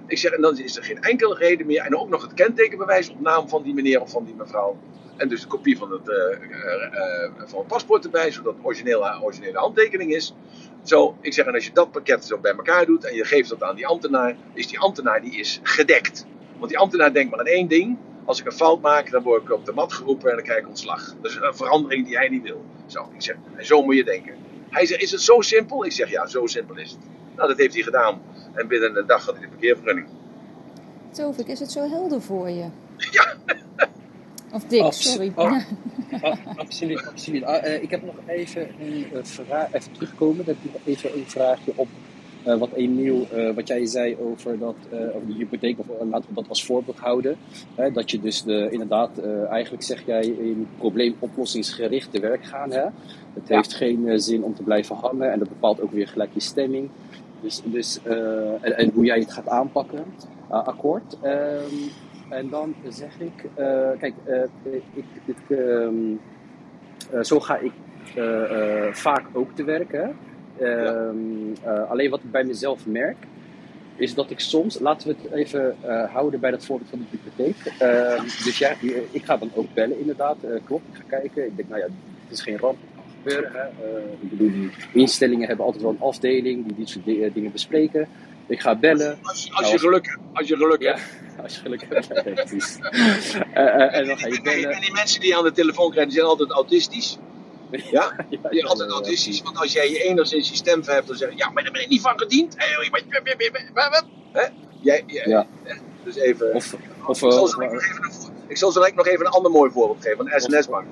Ik zeg, en dan is er geen enkele reden meer. En ook nog het kentekenbewijs op naam van die meneer of van die mevrouw. En dus de kopie van het, uh, van het paspoort erbij, zodat het originele, originele handtekening is. Zo, ik zeg, en als je dat pakket zo bij elkaar doet en je geeft dat aan die ambtenaar, is die ambtenaar die is gedekt. Want die ambtenaar denkt maar aan één ding. Als ik een fout maak, dan word ik op de mat geroepen en dan krijg ik ontslag. Dat is een verandering die hij niet wil. Zo, ik zeg, en zo moet je denken. Hij zegt, is het zo simpel? Ik zeg, ja, zo simpel is het. Nou, dat heeft hij gedaan. En binnen een dag had hij de parkeervergunning. Tovik, is het zo helder voor je? Ja. Of Abs- sorry. oh. Ah, absoluut, absoluut. Ah, eh, ik heb nog even een eh, vraag, even terugkomen. Heb ik nog even een vraagje op eh, wat Emiel, eh, wat jij zei over, dat, over die hypotheek, of laten we dat als voorbeeld houden. Hè, dat je dus de, inderdaad, eigenlijk zeg jij in probleemoplossingsgericht te werk gaan. Hè? Het Ja. heeft geen zin om te blijven hangen en dat bepaalt ook weer gelijk je stemming. Dus, dus, en, en hoe jij het gaat aanpakken. Akkoord. Ehm, en dan zeg ik, eh, kijk, eh, ik, ik, ehm, eh, zo ga ik vaak ook te werk. Hè? Ehm, eh, alleen wat ik bij mezelf merk, is dat ik soms, laten we het even houden bij dat voorbeeld van de bibliotheek. Ehm, dus ja, ik ga dan ook bellen inderdaad, klopt. Ik ga kijken, ik denk, nou ja, het is geen ramp, het kan gebeuren. Ik bedoel, instellingen hebben altijd wel een afdeling die dit soort di- dingen bespreken. Ik ga bellen. Als, je- Nou, geluk hebt. Als je geluk Ja, hebt. als je geluk hebt. Ja, precies. Eh, eh, en dan ga je En, bellen. en die mensen die je aan de telefoon krijgen, die zijn altijd autistisch. Ja? Ja, Die ja, zijn altijd autistisch, want als jij je enigszins je stem verheft, dan zeg je, ja, maar daar ben ik niet van gediend. Jij, Ja. Dus even... Of, of, ik, zal zo direct nog even een, voor- ik zal zo direct nog even een ander mooi voorbeeld geven, van SNS-bank.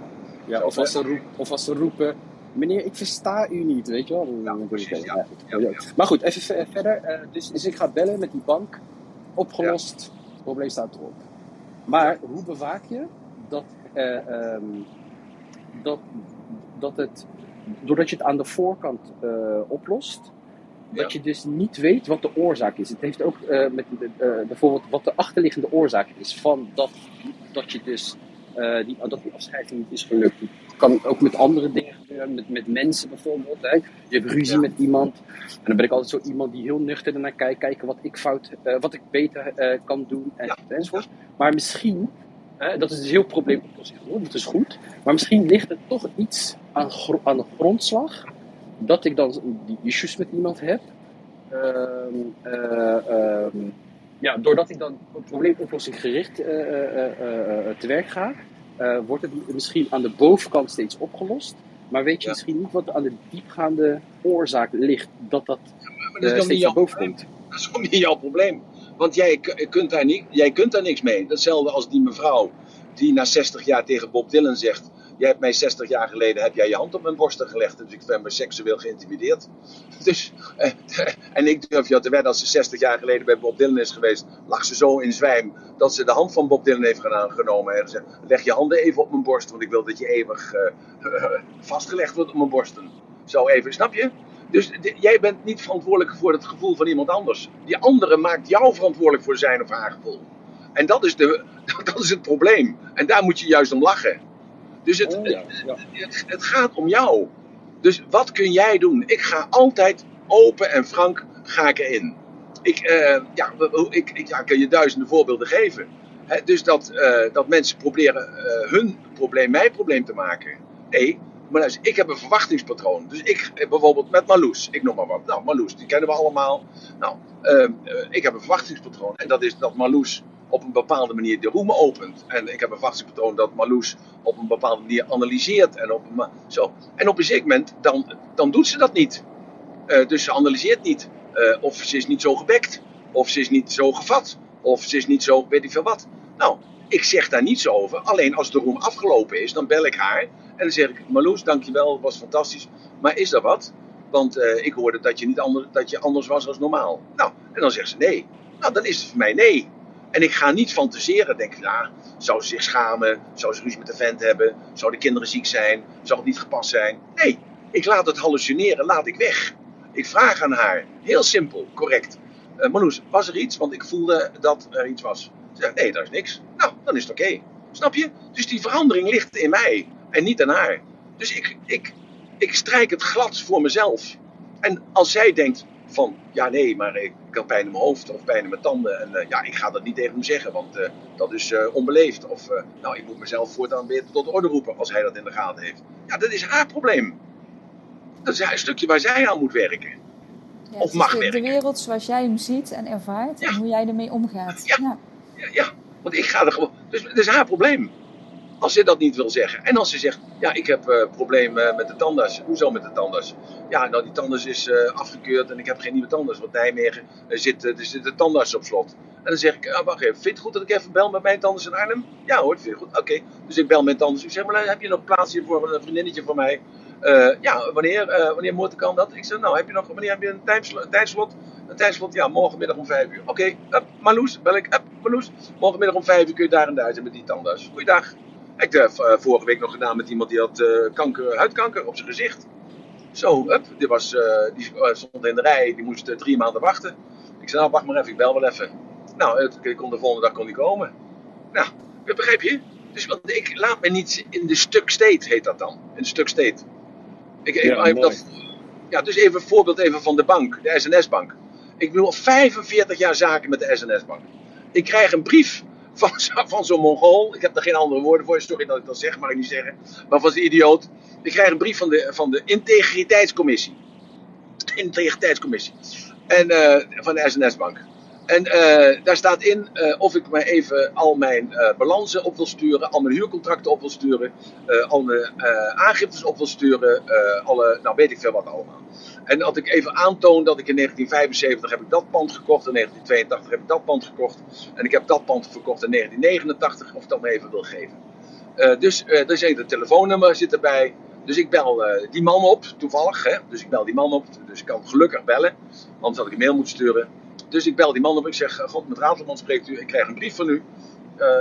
Ja, of als, ze roep, of als ze roepen, meneer, ik versta u niet, weet je wel. Ja, precies, ja. Ja. Maar goed, even ve- verder. Eh, dus, dus ik ga bellen met die bank. Opgelost, het probleem staat erop. Maar hoe bewaak je dat, eh, ehm, dat, dat het, doordat je het aan de voorkant eh, oplost, dat je dus niet weet wat de oorzaak is. Het heeft ook met bijvoorbeeld wat de achterliggende oorzaak is van dat, dat je dus eh, die, dat die afscheiding niet is gelukt. Het kan ook met andere dingen gebeuren, met, met mensen bijvoorbeeld. Hè. Je hebt ruzie Ja. met iemand. En dan ben ik altijd zo iemand die heel nuchter ernaar kijkt, kijken wat ik fout, eh, wat ik beter eh, kan doen en, Ja. enzovoort. Maar misschien, dat is dus heel probleemoplossing, hoor, dat is goed. Maar misschien ligt er toch iets aan, gro- aan de grondslag dat ik dan die issues met iemand heb. Ehm, eh, ehm, ja, doordat ik dan op probleemoplossing gericht eh, eh, eh, te werk ga, wordt het misschien aan de bovenkant steeds opgelost. Maar weet je Ja. misschien niet wat aan de diepgaande oorzaak ligt dat dat Maar dat is steeds naar boven komt. Dat is ook niet jouw probleem. Want jij, kunt daar niet, jij kunt daar niks mee. Hetzelfde als die mevrouw die na 60 jaar tegen Bob Dylan zegt... Jij hebt mij 60 jaar geleden heb jij je hand op mijn borsten gelegd. Dus ik ben me seksueel geïntimideerd. Dus, eh, en ik durf je te wedden, als ze 60 jaar geleden bij Bob Dylan is geweest... lag ze zo in zwijm dat ze de hand van Bob Dylan heeft genomen. En gezegd, leg je handen even op mijn borst, want ik wil dat je eeuwig eh, vastgelegd wordt op mijn borsten. Zo even, snap je? Dus jij bent niet verantwoordelijk voor het gevoel van iemand anders. Die andere maakt jou verantwoordelijk voor zijn of haar gevoel. En dat is, de, dat is het probleem. En daar moet je juist om lachen. Dus het, Oh, ja, ja. het, het gaat om jou. Dus wat kun jij doen? Ik ga altijd open en frank ga ik erin. Ik, eh, ja, ik, ik ja, kan je duizenden voorbeelden geven. Dus dat, eh, dat mensen proberen eh, hun probleem mijn probleem te maken. Nee, maar luister, ik heb een verwachtingspatroon. Dus ik, bijvoorbeeld met Marloes, ik noem maar wat. Nou, Marloes, die kennen we allemaal. Nou, eh, eh, ik heb een verwachtingspatroon. En dat is dat Marloes op een bepaalde manier de roemen opent. En ik heb een verwachtingspatroon dat Marloes op een bepaalde manier analyseert. En op een, zo. en op een zeker moment, dan, dan doet ze dat niet. Eh, dus ze analyseert niet. Eh, of ze is niet zo gebekt. Of ze is niet zo gevat. Of ze is niet zo, weet ik veel wat. Nou, ik zeg daar niets over. Alleen als de roem afgelopen is, dan bel ik haar. En dan zeg ik, Marloes, dankjewel, was fantastisch. Maar is er wat? Want eh, ik hoorde dat je, niet ander, dat je anders was als normaal. Nou, en dan zegt ze nee. Nou, dan is het voor mij nee. En ik ga niet fantaseren. Denk, ja, zou ze zich schamen? Zou ze ruzie met de vent hebben? Zou de kinderen ziek zijn? Zou het niet gepast zijn? Nee, ik laat het hallucineren, laat ik weg. Ik vraag aan haar, heel simpel, correct. Eh Marloes, was er iets? Want ik voelde dat er iets was. Ze zegt, nee, daar is niks. Nou, dan is het oké. Snap je? Dus die verandering ligt in mij en niet aan haar. Dus ik, ik, ik strijk het glad voor mezelf. En als zij denkt van, ja nee, maar ik heb pijn in mijn hoofd of pijn in mijn tanden. En eh, ja, ik ga dat niet tegen hem zeggen, want eh, dat is eh, onbeleefd. Of, nou, ik moet mezelf voortaan weer tot orde roepen als hij dat in de gaten heeft. Ja, dat is haar probleem. Dat is een stukje waar zij aan moet werken. Ja, Of mag de, de werken. wereld zoals jij hem ziet en ervaart Ja. en hoe jij ermee omgaat. Ja. Ja. Ja, want ik ga er gewoon. Dus het is haar probleem. Als ze dat niet wil zeggen. En als ze zegt, ja, ik heb uh, problemen met de tandarts. Hoezo met de tandarts? Ja, nou, die tandarts is uh, afgekeurd en ik heb geen nieuwe tandarts. Want Nijmegen uh, zit, zit de tandarts op slot. En dan zeg ik, ah, wacht even, vind je het goed dat ik even bel met mijn tandarts in Arnhem? Ja hoor, vind je goed. Oké, dus ik bel mijn tandarts. Ik zeg, maar heb je nog plaatsje voor een vriendinnetje van mij? ja, wanneer, wanneer moet kan dat? Ik zeg, nou, heb je nog, wanneer heb je een tijdslot? Een tijdslot, ja, morgenmiddag om 5 uur. Oké, okay, Marloes, bel ik, up, Marloes. Morgenmiddag om 5 uur kun je daar en daar zijn met die tandarts. Goeiedag. Ik heb uh, vorige week nog gedaan met iemand die had uh, kanker, huidkanker op zijn gezicht. Zo, up, die, was, uh, die stond in de rij, die moest drie maanden wachten. Ik zei, nou wacht maar even, ik bel wel even. Nou, ik kon de volgende dag kon die komen. Nou, begrijp je? Dus want ik laat me niet in de stuk state, heet dat dan. In de stuk state. Ik, ja, ik, dat, ja, dus even een voorbeeld even van de bank, de SNS-bank. Ik wil 45 jaar zaken met de SNS-bank. Ik krijg een brief van, van zo'n Mongool. Ik heb er geen andere woorden voor. Sorry dat ik dat zeg, mag ik niet zeggen. Maar van zo'n idioot. Ik krijg een brief van de, van de Integriteitscommissie. Integriteitscommissie. En uh, van de SNS-bank. En uh, daar staat in uh, of ik maar even al mijn balansen op wil sturen, al mijn huurcontracten op wil sturen, al mijn aangiftes op wil sturen, alle, nou weet ik veel wat allemaal. En dat ik even aantoon dat ik in 1975 heb ik dat pand gekocht, in 1982 heb ik dat pand gekocht. En ik heb dat pand verkocht in 1989, of ik dat me even wil geven. Uh, dus uh, er zit een telefoonnummer zit erbij. Dus ik bel uh, die man op, toevallig. Hè? Dus ik bel die man op. Dus ik kan gelukkig bellen. Anders had ik een mail moeten sturen. Dus ik bel die man op. Ik zeg, God, met Ratelman spreekt u. Ik krijg een brief van u.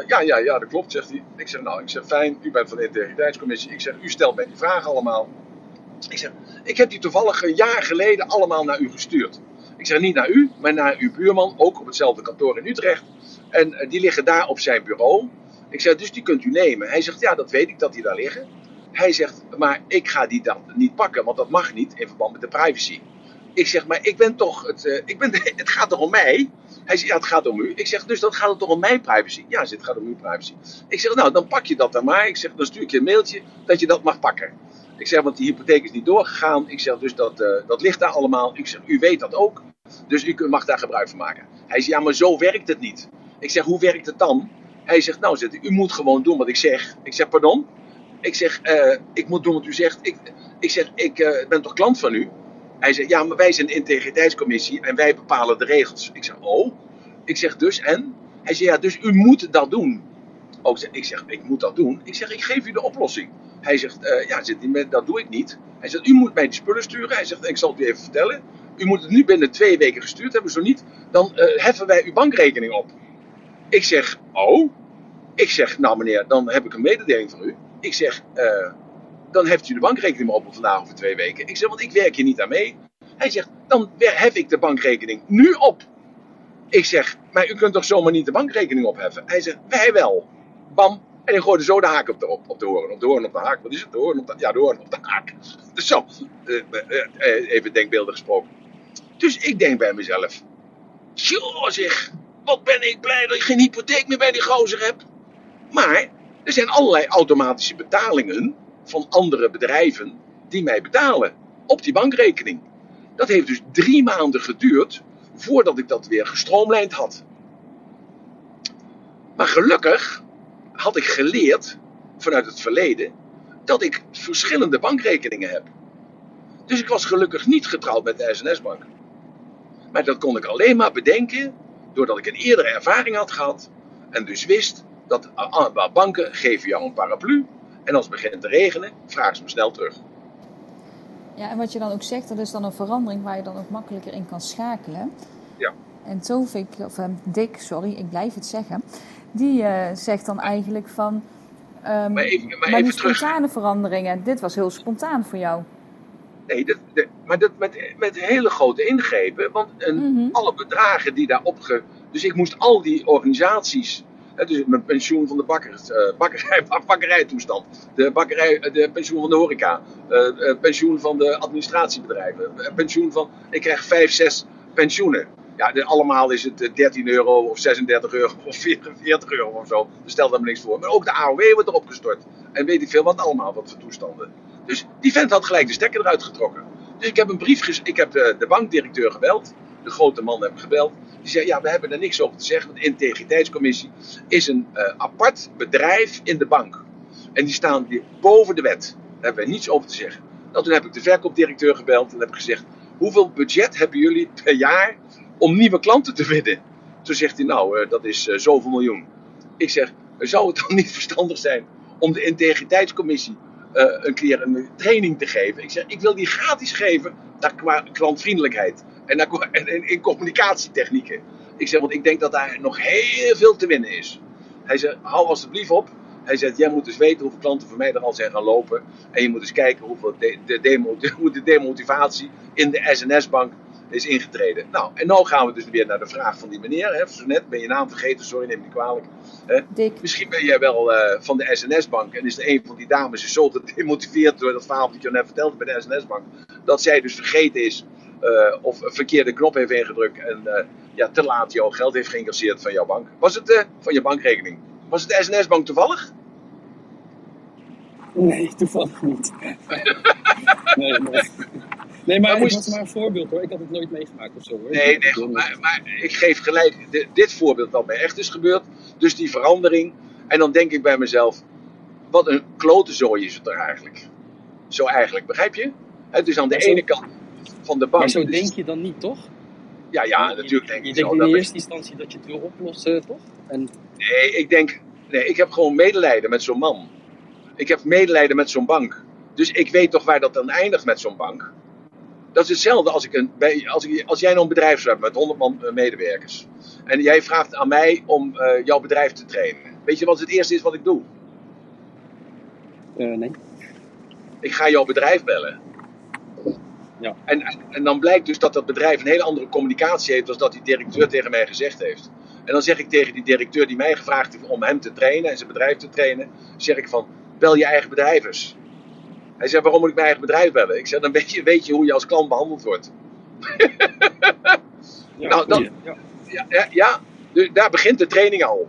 ja, ja, ja, dat klopt, zegt hij. Ik zeg, nou, ik zeg, fijn. U bent van de integriteitscommissie. Ik zeg, u stelt mij die vragen allemaal. Ik zeg, ik heb die toevallig een jaar geleden allemaal naar u gestuurd. Ik zeg niet naar u, maar naar uw buurman, ook op hetzelfde kantoor in Utrecht. En uh, die liggen daar op zijn bureau. Ik zeg, dus die kunt u nemen. Hij zegt, ja, dat weet ik dat die daar liggen. Hij zegt, maar ik ga die dan niet pakken, want dat mag niet in verband met de privacy. Ik zeg, maar ik ben toch, het, uh, ik ben, het gaat toch om mij? Hij zegt, ja, het gaat om u. Ik zeg, dus dan gaat het toch om mijn privacy? Ja, het gaat om uw privacy. Ik zeg, nou, dan pak je dat dan maar. Ik zeg, dan stuur ik je een mailtje dat je dat mag pakken. Ik zeg, want die hypotheek is niet doorgegaan. Ik zeg, dus dat, uh, dat ligt daar allemaal. Ik zeg, u weet dat ook. Dus u mag daar gebruik van maken. Hij zegt, ja, maar zo werkt het niet. Ik zeg, hoe werkt het dan? Hij zegt, nou, zegt, u moet gewoon doen wat ik zeg. Ik zeg, pardon? Ik zeg, uh, ik moet doen wat u zegt. Ik, ik zeg, ik uh, ben toch klant van u? Hij zegt, ja, maar wij zijn de integriteitscommissie en wij bepalen de regels. Ik zeg, oh? Ik zeg, dus en? Hij zegt, ja, dus u moet dat doen. Ook, ik zeg, ik moet dat doen. Ik zeg, ik geef u de oplossing. Hij zegt, uh, ja, dat doe ik niet. Hij zegt, u moet mij die spullen sturen. Hij zegt, ik zal het u even vertellen. U moet het nu binnen twee weken gestuurd hebben. Zo niet, dan uh, heffen wij uw bankrekening op. Ik zeg, oh? Ik zeg, nou meneer, dan heb ik een mededeling van u. Ik zeg, uh, dan heft u de bankrekening maar op vandaag over twee weken. Ik zeg, want ik werk hier niet aan mee. Hij zegt, dan hef ik de bankrekening nu op. Ik zeg, maar u kunt toch zomaar niet de bankrekening opheffen? Hij zegt, wij wel. Bam, en hij gooide zo de haak op de, op, op de hoorn. Op de hoorn op de haak. Wat is het? De hoorn op de, ja, de hoorn op de haak. Dus zo. Uh, uh, even denkbeeldig gesproken. Dus ik denk bij mezelf. Joh zeg. Wat ben ik blij dat ik geen hypotheek meer bij die gozer heb. Maar er zijn allerlei automatische betalingen van andere bedrijven die mij betalen. Op die bankrekening. Dat heeft dus drie maanden geduurd voordat ik dat weer gestroomlijnd had. Maar gelukkig had ik geleerd vanuit het verleden dat ik verschillende bankrekeningen heb. Dus ik was gelukkig niet getrouwd met de SNS-bank. Maar dat kon ik alleen maar bedenken doordat ik een eerdere ervaring had gehad en dus wist dat banken geven jou een paraplu en als het begint te regenen, vragen ze me snel terug. Ja, en wat je dan ook zegt, dat is dan een verandering waar je dan ook makkelijker in kan schakelen. Ja. En Tovik, of uh, Dick, sorry, ik blijf het zeggen die uh, zegt dan eigenlijk van. Um, maar even, maar maar die spontane terug. veranderingen, dit was heel spontaan voor jou. Nee, dat, dat, maar dat met, met hele grote ingrepen. Want een, mm -hmm. alle bedragen die daarop. Ge, dus ik moest al die organisaties. Dus mijn pensioen van de bakker, uh, bakkerij, bakkerijtoestand. De, bakkerij, de pensioen van de horeca. Uh, pensioen van de administratiebedrijven. pensioen van. Ik krijg vijf, zes pensioenen. Ja, allemaal is het 13 euro of 36 euro of 44 euro of zo. Stel daar maar niks voor. Maar ook de AOW wordt erop gestort. En weet ik veel wat allemaal, wat voor toestanden. Dus die vent had gelijk de stekker eruit getrokken. Dus ik heb een brief, ik heb de, de bankdirecteur gebeld. De grote man heb ik gebeld. Die zei, ja, we hebben er niks over te zeggen. De integriteitscommissie is een uh, apart bedrijf in de bank. En die staan die boven de wet. Daar hebben wij niets over te zeggen. Nou, toen heb ik de verkoopdirecteur gebeld en heb gezegd: Hoeveel budget hebben jullie per jaar om nieuwe klanten te winnen? Toen zegt hij: Nou, uh, dat is uh, zoveel miljoen. Ik zeg: Zou het dan niet verstandig zijn om de integriteitscommissie uh, een keer een training te geven? Ik zeg: Ik wil die gratis geven naar qua klantvriendelijkheid en, en, in communicatietechnieken. Ik zeg: Want ik denk dat daar nog heel veel te winnen is. Hij zegt: Hou alsjeblieft op. Hij zegt, jij moet dus weten hoeveel klanten voor mij er al zijn gaan lopen. En je moet dus kijken hoeveel de, de, de demotivatie in de SNS-bank is ingetreden. Nou, en nu gaan we dus weer naar de vraag van die meneer. Hè. Zo net ben je naam vergeten, sorry, neem me niet kwalijk. Hè. Misschien ben jij wel uh, van de SNS-bank en is er een van die dames is zo gedemotiveerd door dat verhaal dat je net vertelde bij de SNS-bank. Dat zij dus vergeten is uh, of een verkeerde knop heeft ingedrukt en uh, ja, te laat jouw geld heeft geïncasseerd van jouw bank. Was het van je bankrekening? Was het de SNS-bank toevallig? Nee, toevallig niet. nee, nee. Nee, maar, was maar een voorbeeld hoor. Ik had het nooit meegemaakt of zo hoor. Nee, nee, maar, maar ik geef gelijk de, dit voorbeeld wat mij echt is gebeurd. Dus die verandering. En dan denk ik bij mezelf, wat een klote zooi is het er eigenlijk. Zo eigenlijk, begrijp je? Het is aan de ene kant van de bank. Maar zo dus... denk je dan niet, toch? Ja, ja, natuurlijk denk je. Je denkt in de eerste instantie dat je het wil oplossen, toch? En... Nee, ik denk, nee, ik heb gewoon medelijden met zo'n man. Ik heb medelijden met zo'n bank. Dus ik weet toch waar dat dan eindigt met zo'n bank. Dat is hetzelfde als, ik een, als, ik, als jij nou een bedrijf zou hebben met 100 man medewerkers. En jij vraagt aan mij om uh, jouw bedrijf te trainen. Weet je wat het eerste is wat ik doe? Uh, nee. Ik ga jouw bedrijf bellen. Ja. En, en dan blijkt dus dat dat bedrijf een hele andere communicatie heeft dan dat die directeur tegen mij gezegd heeft. En dan zeg ik tegen die directeur die mij gevraagd heeft om hem te trainen en zijn bedrijf te trainen, zeg ik van, bel je eigen bedrijf eens. Hij zegt, waarom moet ik mijn eigen bedrijf bellen? Ik zeg, dan weet je, weet je hoe je als klant behandeld wordt. ja, nou, dan, ja, ja, dus daar begint de training al.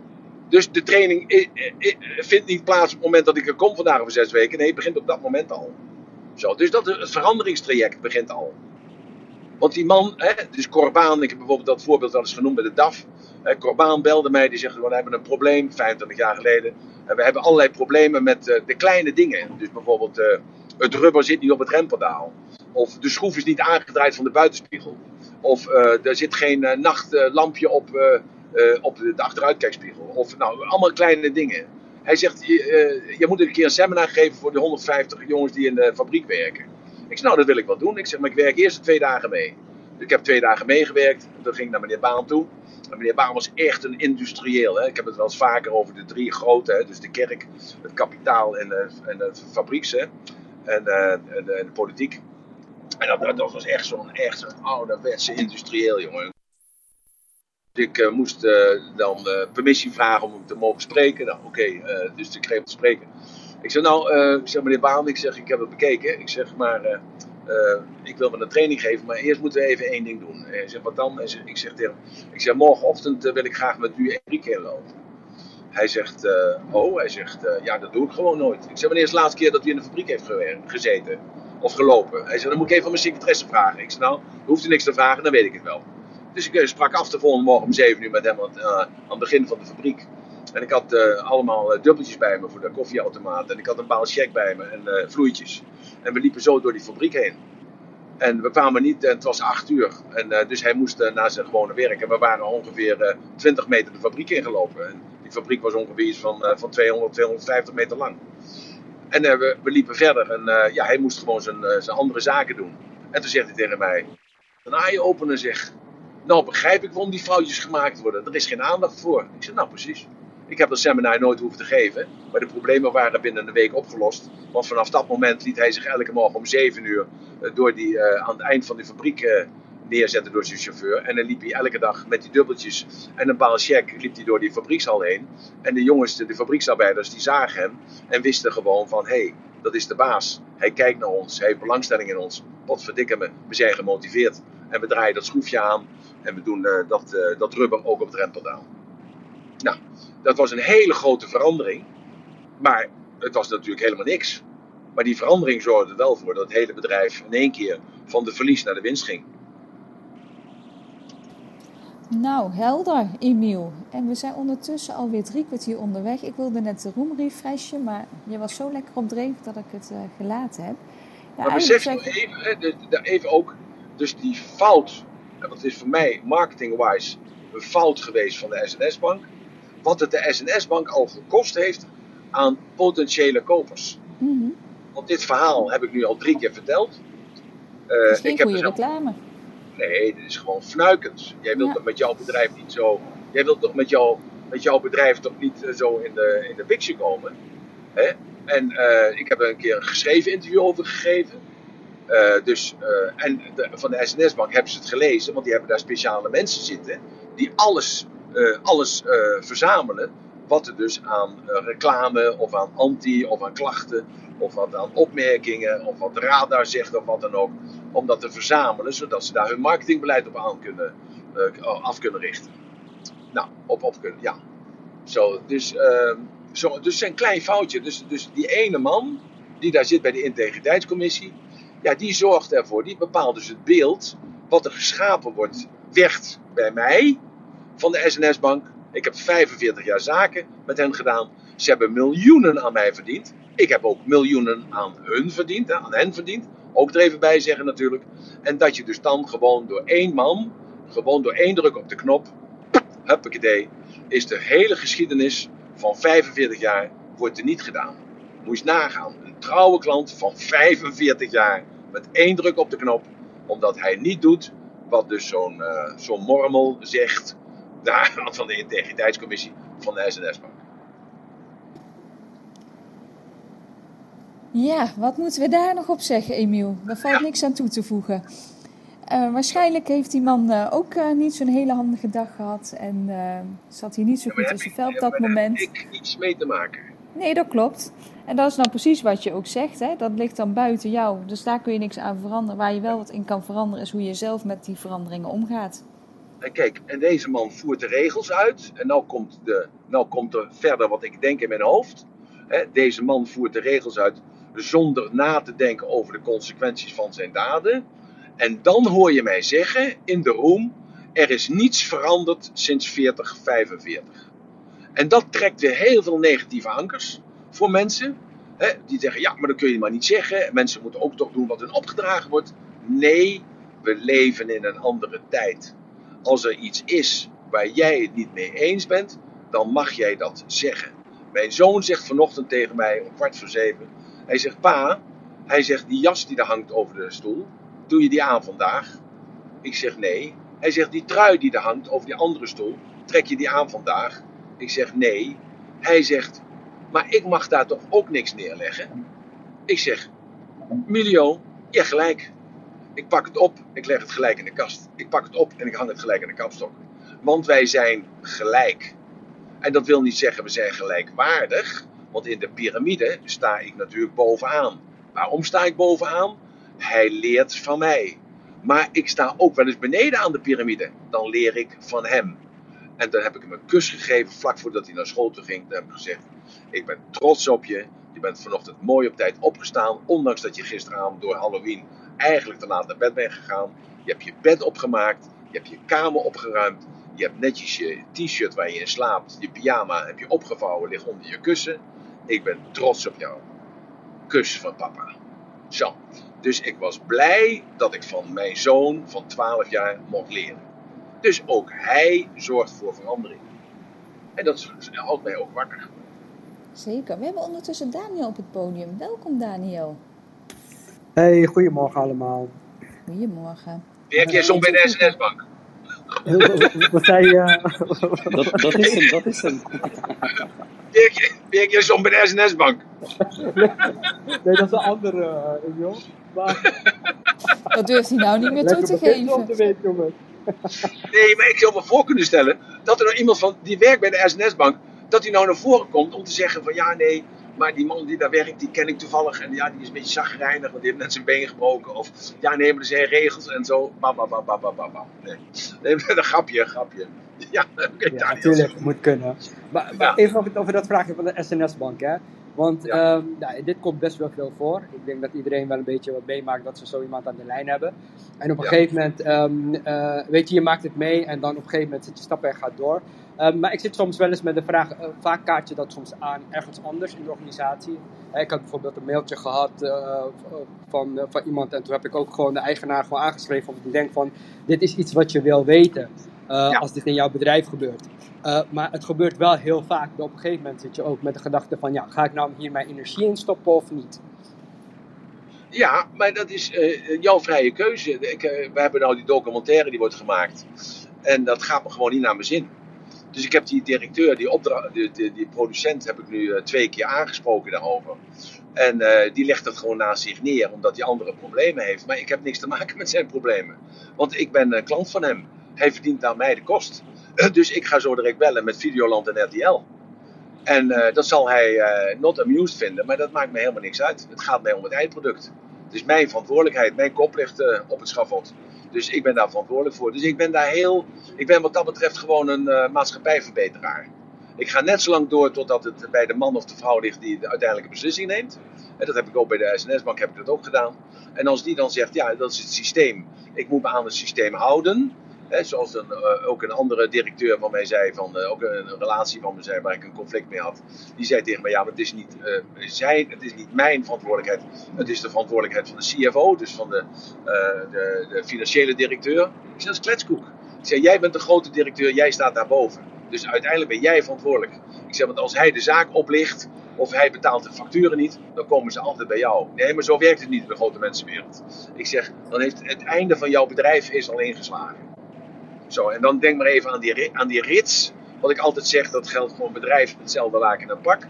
Dus de training vindt niet plaats op het moment dat ik er kom vandaag over zes weken. Nee, het begint op dat moment al. Zo, dus dat, het veranderingstraject begint al. Want die man, hè, dus Corbaan, ik heb bijvoorbeeld dat voorbeeld al eens genoemd bij de DAF. Hè, Corbaan belde mij, die zegt, we hebben een probleem, 25 jaar geleden. En we hebben allerlei problemen met uh, de kleine dingen. Dus bijvoorbeeld, uh, het rubber zit niet op het rempedaal. Of de schroef is niet aangedraaid van de buitenspiegel. Of uh, er zit geen nachtlampje op, op de achteruitkijkspiegel. Of nou, allemaal kleine dingen. Hij zegt, je, je moet een keer een seminar geven voor de 150 jongens die in de fabriek werken. Ik zeg, nou, dat wil ik wel doen. Ik zeg, maar ik werk eerst twee dagen mee. Dus ik heb twee dagen meegewerkt. Toen ging ik naar meneer Baan toe. En meneer Baan was echt een industrieel. Hè. Ik heb het wel eens vaker over de drie grote. Hè. Dus de kerk, het kapitaal en, uh, en het fabrieks. En, uh, en, en, de politiek. En dat, dat was echt zo'n echt zo'n ouderwetse industrieel, jongen. Ik uh, moest dan permissie vragen om hem te mogen spreken. Nou, oké, dus ik kreeg hem te spreken. Ik zeg, nou, uh, ik zeg, meneer Baan, ik zeg, ik heb het bekeken. Ik zeg, maar uh, uh, ik wil me een training geven, maar eerst moeten we even één ding doen. En hij zegt, wat dan? Zegt, ik zeg ik zeg, morgenochtend wil ik graag met u één keer lopen. Hij zegt, oh, hij zegt, ja, dat doe ik gewoon nooit. Ik zeg, wanneer is de laatste keer dat u in de fabriek heeft gezeten? Of gelopen? Hij zegt, dan moet ik even aan mijn secretaresse vragen. Ik zeg, nou, hoeft u niks te vragen, dan weet ik het wel. Dus ik sprak af de volgende morgen om 7 uur met hem aan het begin van de fabriek. En ik had uh, allemaal uh, dubbeltjes bij me voor de koffieautomaat. En ik had een baal check bij me en uh, vloeitjes. En we liepen zo door die fabriek heen. En we kwamen niet, en het was acht uur. En dus hij moest naar zijn gewone werk. En we waren ongeveer 20 meter de fabriek ingelopen. En die fabriek was ongeveer van, van 200, 250 meter lang. En we, we, liepen verder. En ja, hij moest gewoon zijn, zijn andere zaken doen. En toen zegt hij tegen mij: Een aai openen zeg. Nou begrijp ik waarom die foutjes gemaakt worden. Er is geen aandacht voor. Ik zeg, nou precies. Ik heb dat seminar nooit hoeven te geven, maar de problemen waren binnen een week opgelost. Want vanaf dat moment liet hij zich elke morgen om 7 uur door die, uh, aan het eind van de fabriek uh, neerzetten door zijn chauffeur. En dan liep hij elke dag met die dubbeltjes en een baal check liep hij door die fabriekshal heen. En de jongens, de, de fabrieksarbeiders, die zagen hem en wisten gewoon van, hé, hey, dat is de baas. Hij kijkt naar ons, hij heeft belangstelling in ons. Wat verdikken me, we zijn gemotiveerd. En we draaien dat schroefje aan en we doen dat, dat rubber ook op het rempedaal. Nou, dat was een hele grote verandering. Maar het was natuurlijk helemaal niks. Maar die verandering zorgde er wel voor dat het hele bedrijf in één keer van de verlies naar de winst ging. Nou, helder, Emiel. En we zijn ondertussen alweer drie kwartier onderweg. Ik wilde net de room refreshen, maar je was zo lekker op dreef dat ik het uh, gelaten heb. Ja, maar besef je zeg... even, hè, de, de, even ook, dus die fout, en dat is voor mij marketing-wise een fout geweest van de SNS-bank, wat het de SNS-bank al gekost heeft aan potentiële kopers. Mm -hmm. Want dit verhaal heb ik nu al drie keer verteld. Uh, is geen ik goede heb reclame. Nee, dit is gewoon fnuikend. Jij wilt toch met jouw bedrijf niet zo. Jij wilt toch met, jou, met jouw bedrijf toch niet eh, zo in de, in de picture komen. Hè? En uh, ik heb er een keer een geschreven interview over gegeven. Uh, dus, en de, van de SNS-bank hebben ze het gelezen, want die hebben daar speciale mensen zitten die alles, alles verzamelen. Wat er dus aan reclame of aan anti of aan klachten of wat aan opmerkingen of wat de radar zegt of wat dan ook om dat te verzamelen, zodat ze daar hun marketingbeleid op aan kunnen, af kunnen richten. Nou, op, op kunnen, ja. Zo, dus, uh, zo, dus een klein foutje. Dus, dus die ene man die daar zit bij de integriteitscommissie, ja, die zorgt ervoor, die bepaalt dus het beeld wat er geschapen wordt, werd bij mij van de SNS-bank. Ik heb 45 jaar zaken met hen gedaan. Ze hebben miljoenen aan mij verdiend. Ik heb ook miljoenen aan hun verdiend, aan hen verdiend. Ook er even bij zeggen natuurlijk. En dat je dus dan gewoon door één man, gewoon door één druk op de knop, huppakee, is de hele geschiedenis van 45 jaar wordt er niet gedaan. Moet je nagaan. Een trouwe klant van 45 jaar met één druk op de knop, omdat hij niet doet wat dus zo'n uh, zo'n mormel zegt daar van de integriteitscommissie van de SNS-bank. Ja, wat moeten we daar nog op zeggen, Emiel? Daar valt niks aan toe te voegen. Uh, waarschijnlijk heeft die man uh, ook uh, niet zo'n hele handige dag gehad en zat hij niet zo goed in zijn vel op dat moment. Ik niets mee te maken. Nee, dat klopt. En dat is nou precies wat je ook zegt. Hè? Dat ligt dan buiten jou. Dus daar kun je niks aan veranderen. Waar je wel wat in kan veranderen is hoe je zelf met die veranderingen omgaat. En kijk, en deze man voert de regels uit. En nou komt, de, nou komt er verder wat ik denk in mijn hoofd. Deze man voert de regels uit zonder na te denken over de consequenties van zijn daden. En dan hoor je mij zeggen in de room: er is niets veranderd sinds 4045. En dat trekt weer heel veel negatieve ankers voor mensen. Die zeggen: ja, maar dat kun je maar niet zeggen. Mensen moeten ook toch doen wat hun opgedragen wordt. Nee, we leven in een andere tijd. Als er iets is waar jij het niet mee eens bent, dan mag jij dat zeggen. Mijn zoon zegt vanochtend tegen mij om kwart voor zeven: hij zegt, pa, hij zegt, die jas die daar hangt over de stoel, doe je die aan vandaag? Ik zeg, nee. Hij zegt, die trui die daar hangt over die andere stoel, trek je die aan vandaag? Ik zeg, nee. Hij zegt, maar ik mag daar toch ook niks neerleggen? Ik zeg, Milio, je gelijk. Ik pak het op, ik leg het gelijk in de kast. Ik pak het op en ik hang het gelijk in de kapstok. Want wij zijn gelijk. En dat wil niet zeggen we zijn gelijkwaardig. Want in de piramide sta ik natuurlijk bovenaan. Waarom sta ik bovenaan? Hij leert van mij. Maar ik sta ook wel eens beneden aan de piramide. Dan leer ik van hem. En dan heb ik hem een kus gegeven vlak voordat hij naar school toe ging. Dan heb ik gezegd: Ik ben trots op je. Je bent vanochtend mooi op tijd opgestaan. Ondanks dat je gisteravond door Halloween eigenlijk te laat naar bed bent gegaan. Je hebt je bed opgemaakt. Je hebt je kamer opgeruimd. Je hebt netjes je t-shirt waar je in slaapt. Je pyjama heb je opgevouwen, ligt onder je kussen. Ik ben trots op jou. Kus van papa. Zo. Dus ik was blij dat ik van mijn zoon van 12 jaar mocht leren. Dus ook hij zorgt voor verandering. En dat houdt mij ook wakker. Zeker. We hebben ondertussen Daniel op het podium. Welkom Daniel. Hey, goedemorgen allemaal. Goedemorgen. Werk jij zo bij de SNS-bank? Wat zei je? Dat, dat is hem, dat is hem. Werk je soms bij de SNS-bank? nee, dat is een andere, uh, joh. Maar... Dat durft hij nou niet meer toe te geven. Om te weten, jongen. nee, maar ik zou me voor kunnen stellen dat er nou iemand van die werkt bij de SNS-bank, dat hij nou naar voren komt om te zeggen van ja, nee, maar die man die daar werkt, die ken ik toevallig. En ja, die is een beetje zagrijnig, want die heeft net zijn been gebroken. Of ja, nee, maar er zijn regels en zo. Ba, ba, ba, ba, ba, ba. Nee, nee een grapje, een grapje. Ja, okay, ja natuurlijk, moet kunnen. Maar, maar ja. even over dat vraagje van de SNS-bank. Hè. Want Ja. ehm, nou, dit komt best wel veel voor. Ik denk dat iedereen wel een beetje wat meemaakt dat ze zo iemand aan de lijn hebben. En op een Ja. gegeven moment, ehm, eh, weet je, je maakt het mee en dan op een gegeven moment zet je stappen en gaat door. Ehm, maar ik zit soms wel eens met de vraag, eh, vaak kaart je dat soms aan ergens anders in de organisatie. Eh, ik had bijvoorbeeld een mailtje gehad eh, van, van iemand en toen heb ik ook gewoon de eigenaar gewoon aangeschreven. Omdat ik denk van, dit is iets wat je wil weten Ja. als dit in jouw bedrijf gebeurt. Maar het gebeurt wel heel vaak. Op een gegeven moment zit je ook met de gedachte van, ja, ga ik nou hier mijn energie in stoppen of niet? Ja, maar dat is jouw vrije keuze. Ik, we hebben nou die documentaire die wordt gemaakt. En dat gaat me gewoon niet naar mijn zin. Dus ik heb die directeur, die, die, producent, heb ik nu uh, twee keer aangesproken daarover. En die legt het gewoon naast zich neer, omdat hij andere problemen heeft. Maar ik heb niks te maken met zijn problemen. Want ik ben een klant van hem. Hij verdient aan mij de kost. Dus ik ga zo direct bellen met Videoland en RTL. En dat zal hij not amused vinden, maar dat maakt me helemaal niks uit. Het gaat mij om het eindproduct. Het is mijn verantwoordelijkheid, mijn kop ligt uh, op het schavot. Dus ik ben daar verantwoordelijk voor. Dus ik ben daar heel, ik ben wat dat betreft gewoon een uh, maatschappijverbeteraar. Ik ga net zo lang door totdat het bij de man of de vrouw ligt die de uiteindelijke beslissing neemt. En dat heb ik ook bij de SNS-bank heb ik dat ook gedaan. En als die dan zegt, ja, dat is het systeem. Ik moet me aan het systeem houden. Zoals uh, ook een andere directeur van mij zei, van, uh, ook een, relatie van me zei waar ik een conflict mee had. Die zei tegen mij, ja, maar het is niet, zijn, het is niet mijn verantwoordelijkheid. Het is de verantwoordelijkheid van de CFO, dus van de, de, de financiële directeur. Ik zei, dat is kletskoek. Ik zei, jij bent de grote directeur, jij staat daarboven. Dus uiteindelijk ben jij verantwoordelijk. Ik zeg, want als hij de zaak oplicht, of hij betaalt de facturen niet, dan komen ze altijd bij jou. Nee, maar zo werkt het niet in de grote mensenwereld. Ik zeg, dan heeft het einde van jouw bedrijf is al ingeslagen. Zo, en dan denk maar even aan die, aan die rits. Wat ik altijd zeg, dat geldt voor een bedrijf met hetzelfde laken en pak.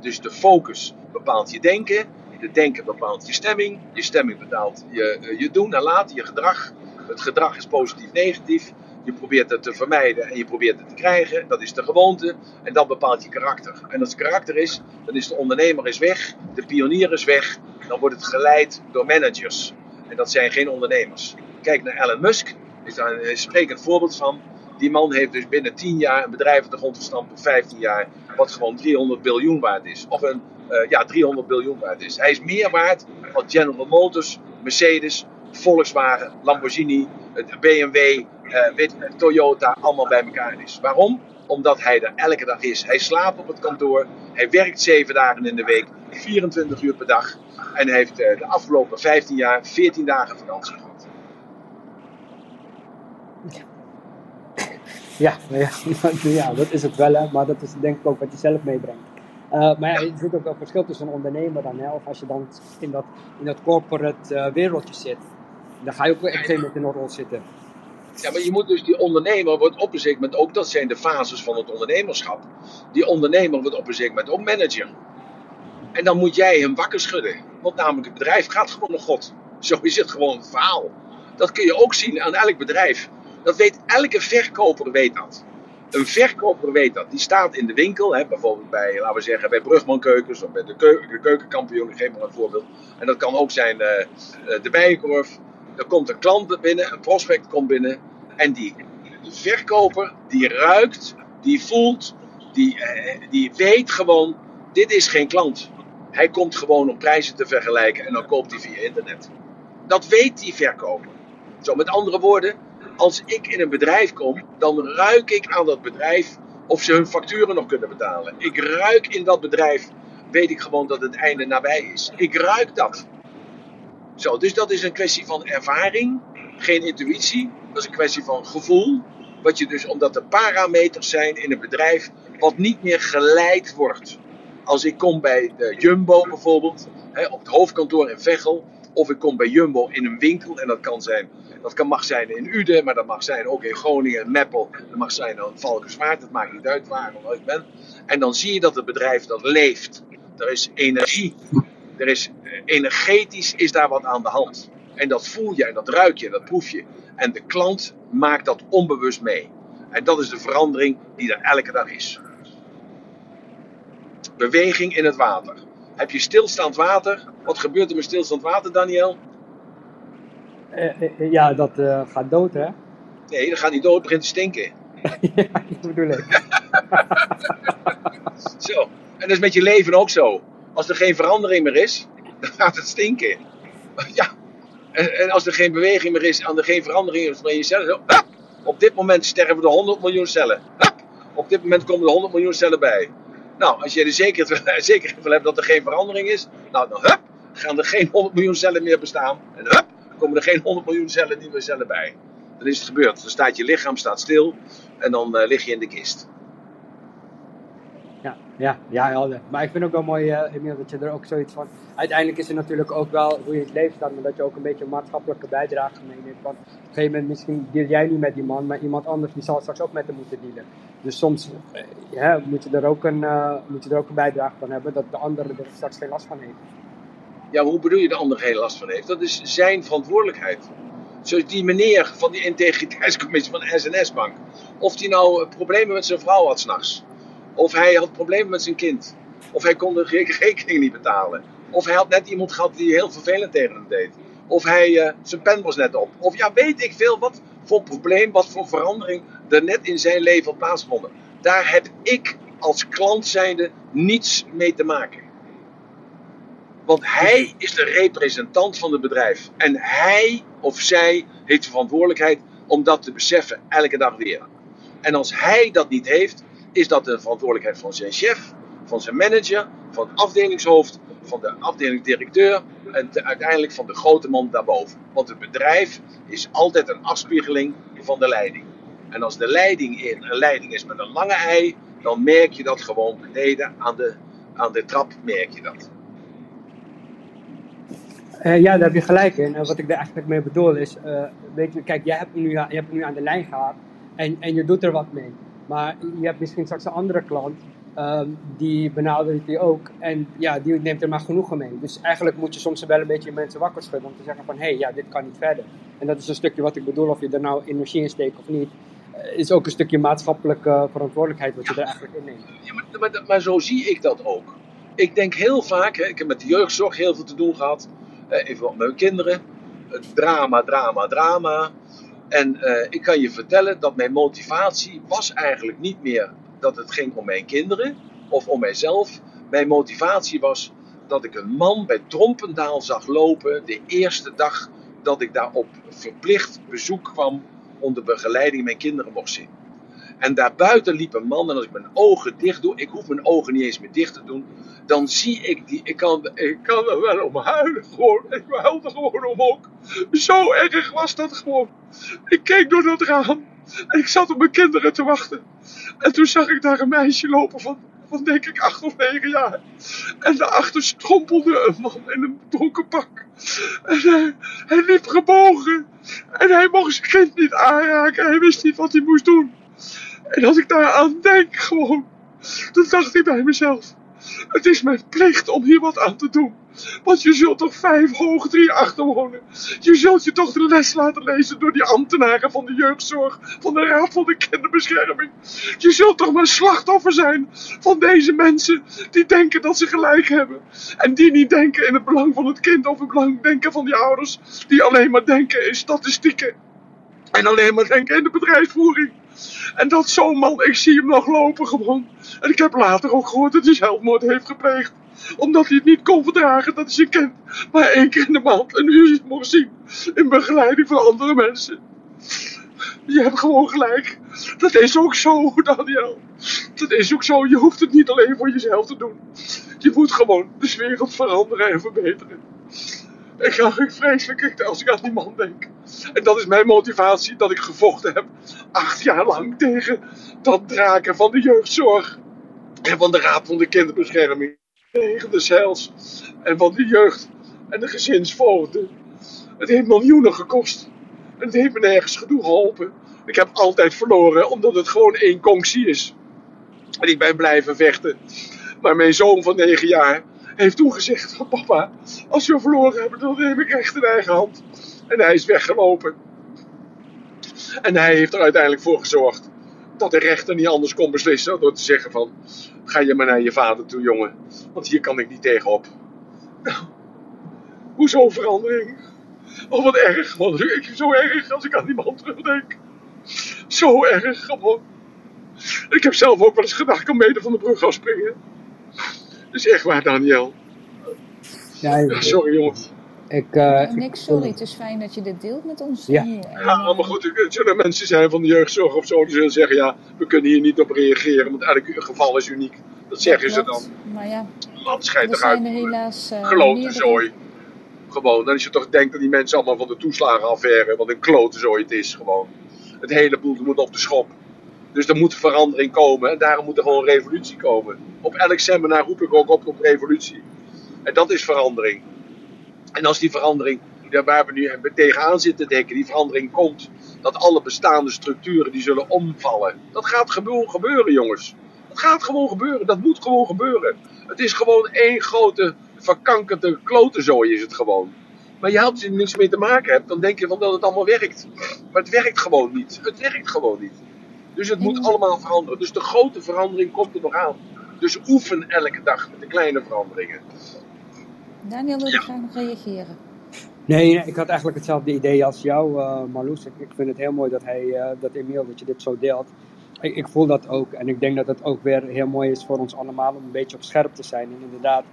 Dus de focus bepaalt je denken. De denken bepaalt je stemming. Je stemming bepaalt je, je doen en laten, je gedrag. Het gedrag is positief, negatief. Je probeert het te vermijden en je probeert het te krijgen. Dat is de gewoonte. En dat bepaalt je karakter. En als het karakter is, dan is de ondernemer is weg. De pionier is weg. Dan wordt het geleid door managers. En dat zijn geen ondernemers. Kijk naar Elon Musk is daar een sprekend voorbeeld van. Die man heeft dus binnen 10 jaar een bedrijf op de grond gestampt, of 15 jaar, wat gewoon 300 biljoen waard is. Of een, uh, ja, 300 biljoen waard is. Hij is meer waard dan General Motors, Mercedes, Volkswagen, Lamborghini, BMW, weet, Toyota, allemaal bij elkaar is. Waarom? Omdat hij er elke dag is. Hij slaapt op het kantoor, hij werkt 7 dagen in de week, 24 uur per dag. En hij heeft de afgelopen 15 jaar 14 dagen vakantie gehad. Ja, ja, ja, dat is het wel, hè, maar dat is denk ik ook wat je zelf meebrengt. Uh, maar ja, er zit ook wel verschil tussen een ondernemer dan, hè, of als je dan in dat, in dat corporate uh, wereldje zit, dan ga je ook op een gegeven moment in een rol zitten. Ja, maar je moet dus die ondernemer wordt op een moment ook, dat zijn de fases van het ondernemerschap. Die ondernemer wordt op een zeker moment ook manager. En dan moet jij hem wakker schudden. Want namelijk het bedrijf gaat gewoon naar God. Zo is het gewoon het verhaal. Dat kun je ook zien aan elk bedrijf. Dat weet elke verkoper weet dat. Een verkoper weet dat. Die staat in de winkel, hè, bijvoorbeeld bij, laten we zeggen, bij Brugman Keukens of bij de, keu de keukenkampioen, geef maar een voorbeeld. En dat kan ook zijn uh, uh, de Bijenkorf. Er komt een klant binnen, een prospect komt binnen. En die, verkoper, die ruikt, die voelt, die, uh, die weet gewoon, dit is geen klant. Hij komt gewoon om prijzen te vergelijken en dan koopt hij via internet. Dat weet die verkoper. Zo, met andere woorden, als ik in een bedrijf kom, dan ruik ik aan dat bedrijf of ze hun facturen nog kunnen betalen. Ik ruik in dat bedrijf, weet ik gewoon dat het einde nabij is. Ik ruik dat. Zo, dus dat is een kwestie van ervaring, geen intuïtie. Dat is een kwestie van gevoel. Wat je dus, omdat er parameters zijn in een bedrijf, wat niet meer geleid wordt. Als ik kom bij de Jumbo bijvoorbeeld, hè, op het hoofdkantoor in Veghel, of ik kom bij Jumbo in een winkel, en dat kan zijn dat kan, mag zijn in Uden, maar dat mag zijn ook in Groningen, Meppel. Dat mag zijn in Valkenswaard, dat maakt niet uit waar ik ben. En dan zie je dat het bedrijf dat leeft. Er is energie. Er is, energetisch is daar wat aan de hand. En dat voel je en dat ruik je dat proef je. En de klant maakt dat onbewust mee. En dat is de verandering die er elke dag is. Beweging in het water. Heb je stilstaand water? Wat gebeurt er met stilstaand water, Daniel? Uh, ja, dat uh, gaat dood, hè? Nee, dat gaat niet dood, het begint te stinken. ja, dat bedoel ik. zo, en dat is met je leven ook zo. Als er geen verandering meer is, dan gaat het stinken. Ja. En, en als er geen beweging meer is, en er geen verandering is van je cellen, zo, op dit moment sterven er 100 miljoen cellen. Op dit moment komen er 100 miljoen cellen bij. Nou, als je er zekerheid, zekerheid van hebt dat er geen verandering is, nou dan hup, gaan er geen 100 miljoen cellen meer bestaan. En hup, komen er geen 100 miljoen cellen nieuwe cellen bij. Dan is het gebeurd. Dan staat je lichaam staat stil en dan uh, lig je in de kist. Ja, ja, ja. Maar ik vind ook wel mooi, uh, Emiel, dat je er ook zoiets van... Uiteindelijk is er natuurlijk ook wel hoe je het leven staat, maar dat je ook een beetje een maatschappelijke bijdrage meeneemt. Want op een gegeven moment misschien deel jij niet met die man, maar iemand anders die zal straks ook met hem moeten dealen. Dus soms ja, moet, je er ook een, moet je er ook een bijdrage van hebben dat de andere er straks geen last van heeft. Ja, hoe bedoel je de ander geen last van heeft? Dat is zijn verantwoordelijkheid. Zoals die meneer van die integriteitscommissie van de SNS-bank. Of die nou problemen met zijn vrouw had s'nachts. Of hij had problemen met zijn kind. Of hij kon de rekening niet betalen. Of hij had net iemand gehad die heel vervelend tegen hem deed. Of hij, uh, zijn pen was net op. Of ja, weet ik veel wat voor probleem, wat voor verandering er net in zijn leven had plaatsgevonden. Daar heb ik als klant zijnde niets mee te maken. Want hij is de representant van het bedrijf. En hij of zij heeft de verantwoordelijkheid om dat te beseffen elke dag weer. En als hij dat niet heeft, is dat de verantwoordelijkheid van zijn chef, van zijn manager, van het afdelingshoofd, van de afdelingsdirecteur en te, uiteindelijk van de grote man daarboven. Want het bedrijf is altijd een afspiegeling van de leiding. En als de leiding in een leiding is met een lange ei, dan merk je dat gewoon beneden aan de, aan de trap merk je dat. Uh, ja, daar heb je gelijk in. En wat ik daar eigenlijk mee bedoel is, uh, weet je, kijk, jij hebt, nu, je hebt nu aan de lijn gehad en, en je doet er wat mee. Maar je hebt misschien straks een andere klant, um, die benadert die ook en ja, die neemt er maar genoegen mee. Dus eigenlijk moet je soms wel een beetje mensen wakker schudden om te zeggen van, hé, hey, ja, dit kan niet verder. En dat is een stukje wat ik bedoel, of je er nou energie in steekt of niet. Is ook een stukje maatschappelijke verantwoordelijkheid wat je er eigenlijk in neemt. Ja, maar, maar, maar zo zie ik dat ook. Ik denk heel vaak, hè, ik heb met de jeugdzorg heel veel te doen gehad. Even met mijn kinderen. Drama, drama, drama. En uh, ik kan je vertellen dat mijn motivatie was eigenlijk niet meer dat het ging om mijn kinderen of om mijzelf. Mijn motivatie was dat ik een man bij Trompendaal zag lopen de eerste dag dat ik daar op verplicht bezoek kwam onder begeleiding mijn kinderen mocht zien. En daarbuiten liep een man en als ik mijn ogen dicht doe, ik hoef mijn ogen niet eens meer dicht te doen, dan zie ik die, ik kan, ik kan er wel om huilen gewoon, ik huilde gewoon om ook. Zo erg was dat gewoon. Ik keek door dat raam en ik zat op mijn kinderen te wachten. En toen zag ik daar een meisje lopen van, van denk ik acht of negen jaar. En daarachter strompelde een man in een dronken pak. En hij, hij liep gebogen. En hij mocht zijn kind niet aanraken. Hij wist niet wat hij moest doen. En als ik daar aan denk gewoon, dan dacht ik bij mezelf. Het is mijn plicht om hier wat aan te doen. Want je zult toch vijf hoog drie achter wonen. Je zult je toch de les laten lezen door die ambtenaren van de jeugdzorg, van de Raad van de Kinderbescherming. Je zult toch maar slachtoffer zijn van deze mensen die denken dat ze gelijk hebben. En die niet denken in het belang van het kind of het belang denken van die ouders. Die alleen maar denken in statistieken. En alleen maar denken in de bedrijfsvoering. En dat zo'n man, ik zie hem nog lopen gewoon. En ik heb later ook gehoord dat hij zelfmoord heeft gepleegd. Omdat hij het niet kon verdragen dat hij zijn kind maar één keer in de maand een uur mocht zien. In begeleiding van andere mensen. Je hebt gewoon gelijk. Dat is ook zo, Daniel. Dat is ook zo. Je hoeft het niet alleen voor jezelf te doen. Je moet gewoon de wereld veranderen en verbeteren. Ik ga vreselijk als ik aan die man denk. En dat is mijn motivatie dat ik gevochten heb. Acht jaar lang tegen dat draken van de jeugdzorg. En van de Raad van de Kinderbescherming. Tegen de CELS. En van de jeugd. En de gezinsvoogden. Het heeft miljoenen gekost. En het heeft me nergens genoeg geholpen. Ik heb altijd verloren omdat het gewoon één conctie is. En ik ben blijven vechten. Maar mijn zoon van negen jaar heeft toen gezegd van papa, als we verloren hebben, dan neem ik recht in eigen hand. En hij is weggelopen. En hij heeft er uiteindelijk voor gezorgd dat de rechter niet anders kon beslissen door te zeggen van, ga je maar naar je vader toe jongen, want hier kan ik niet tegenop. Nou, hoezo verandering? Oh wat erg, wat ik zo erg als ik aan die man terugdenk. Zo erg gewoon. Ik heb zelf ook wel eens gedacht, ik kan mede van de brug afspringen. Dat is echt waar, Daniel. Ja, Sorry jongens. ik, eh, ik- Niks, sorry. Het is fijn dat je dit deelt met ons. Ja. En, Ja, maar goed, er zullen mensen zijn van de jeugdzorg of zo die zullen zeggen, ja, we kunnen hier niet op reageren, want elk geval is uniek. Dat zeggen ze dan. Maar ja, Land schijnt er eruit. zijn er helaas uh, Klote zooi. Gewoon, dan is je toch denkt dat die mensen allemaal van de toeslagenaffaire, wat een klote zooi het is gewoon. Het hele boel moet op de schop. Dus er moet verandering komen en daarom moet er gewoon revolutie komen. Op elk seminar roep ik ook op op revolutie. En dat is verandering. En als die verandering, waar we nu tegenaan zitten denken, die verandering komt, dat alle bestaande structuren die zullen omvallen. Dat gaat gewoon gebeuren, jongens. Dat gaat gewoon gebeuren. Dat moet gewoon gebeuren. Het is gewoon één grote verkankerde klotenzooi is het gewoon. Maar je je er niks mee te maken hebt, dan denk je van dat het allemaal werkt. Maar het werkt gewoon niet. Het werkt gewoon niet. Dus het moet allemaal veranderen. Dus de grote verandering komt er nog aan. Dus oefen elke dag met de kleine veranderingen. Daniel wilde Ja. graag nog reageren. Nee, nee, ik had eigenlijk hetzelfde idee als jou, eh Marloes. Ik, ik vind het heel mooi dat hij, eh, dat Emiel, dat je dit zo deelt. Ik, ik voel dat ook. En ik denk dat het ook weer heel mooi is voor ons allemaal om een beetje op scherp te zijn. En inderdaad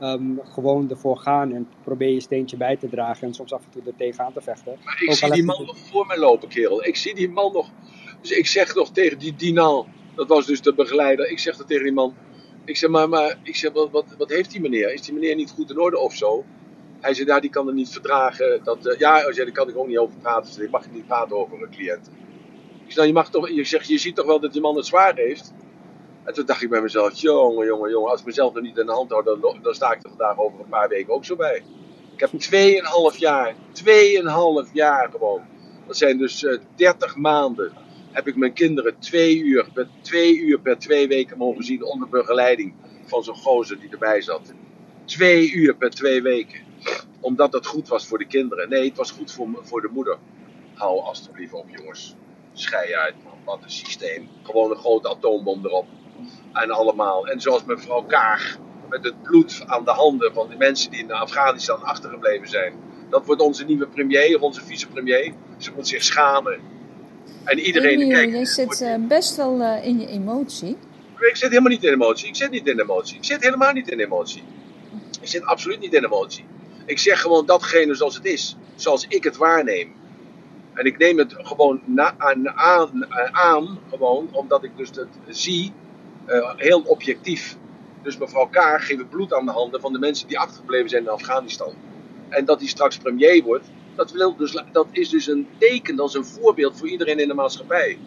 ehm, gewoon ervoor gaan en probeer je steentje bij te dragen. En soms af en toe er tegenaan te vechten. Maar ik Ook zie die man nog voor mij lopen, kerel. Ik zie die man nog. Dus ik zeg nog tegen die Dinal, dat was dus de begeleider. Ik zeg dat tegen die man. Ik zeg, maar, maar ik zeg, wat, wat, wat heeft die meneer? Is die meneer niet goed in orde of zo? Hij zei, ja, die kan er niet verdragen. Dat, eh, ja, zei, daar kan ik ook niet over praten. Dus ik mag niet praten over een cliënt. Ik zeg, nou, je, mag toch, je, zegt, je ziet toch wel dat die man het zwaar heeft? En toen dacht ik bij mezelf, jongen, jongen, jongen, als ik mezelf er niet in de hand hou, dan, dan sta ik er vandaag over een paar weken ook zo bij. Ik heb 2,5 jaar, 2,5 jaar gewoon. Dat zijn dus eh 30 maanden. Heb ik mijn kinderen twee uur, per, twee uur per twee weken mogen zien onder begeleiding van zo'n gozer die erbij zat. Twee uur per twee weken. Omdat dat goed was voor de kinderen. Nee, het was goed voor, voor de moeder. Hou alstublieft op, jongens. Schei uit, man. Wat een systeem. Gewoon een grote atoombom erop. En allemaal. En zoals mevrouw Kaag. Met het bloed aan de handen van de mensen die in Afghanistan achtergebleven zijn. Dat wordt onze nieuwe premier, onze vicepremier. Ze moet zich schamen. En iedereen, Emiel, kijk, jij zit eh, best wel eh, in je emotie. ik zit helemaal niet in emotie. Ik zit niet in emotie. Ik zit helemaal niet in emotie. Ik zit absoluut niet in emotie. Ik zeg gewoon datgene zoals het is. Zoals ik het waarneem. En ik neem het gewoon na, aan, aan, aan, gewoon, omdat ik dus het zie, eh, heel objectief. Dus mevrouw Kaag geeft bloed aan de handen van de mensen die achtergebleven zijn in Afghanistan. En dat hij straks premier wordt, dat, wil dus, dat is dus een teken, dat is een voorbeeld voor iedereen in de maatschappij.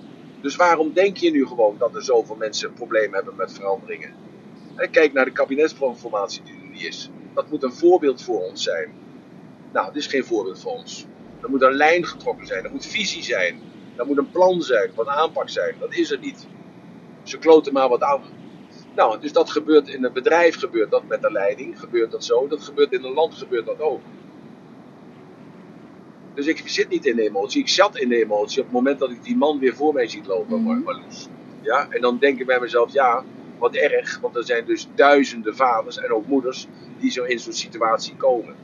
Dus waarom denk je nu gewoon dat er zoveel mensen problemen hebben met veranderingen? En kijk naar de kabinetsformatie die er nu is. Dat moet een voorbeeld voor ons zijn. Nou, dit is geen voorbeeld voor ons. Er moet een lijn getrokken zijn, er moet visie zijn, er moet een plan zijn, wat een aanpak zijn. Dat is er niet. Ze kloten maar wat aan. Nou, dus dat gebeurt in een bedrijf, gebeurt dat met de leiding, gebeurt dat zo. Dat gebeurt in een land, gebeurt dat ook. Dus ik zit niet in de emotie. Ik zat in de emotie op het moment dat ik die man weer voor mij ziet lopen, Mhm. Marloes. Ja, en dan denk ik bij mezelf, ja, wat erg. Want er zijn dus duizenden vaders en ook moeders die zo in zo'n situatie komen.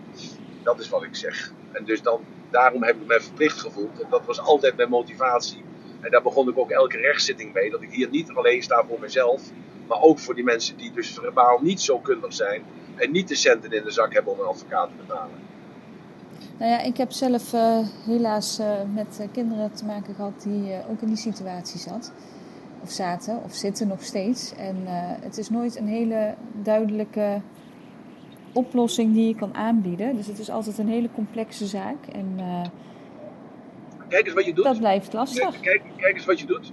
Dat is wat ik zeg. En dus dan, daarom heb ik me verplicht gevoeld. En dat was altijd mijn motivatie. En daar begon ik ook elke rechtszitting mee. Dat ik hier niet alleen sta voor mezelf. Maar ook voor die mensen die dus verbaal niet zo kundig zijn. En niet de centen in de zak hebben om een advocaat te betalen. Nou ja, ik heb zelf eh, helaas eh, met eh, kinderen te maken gehad die ook in die situatie zat. Of zaten, of zitten nog steeds. En het is nooit een hele duidelijke oplossing die je kan aanbieden. Dus het is altijd een hele complexe zaak. En Kijk eens wat je doet. dat blijft lastig. Kijk, kijk eens wat je doet.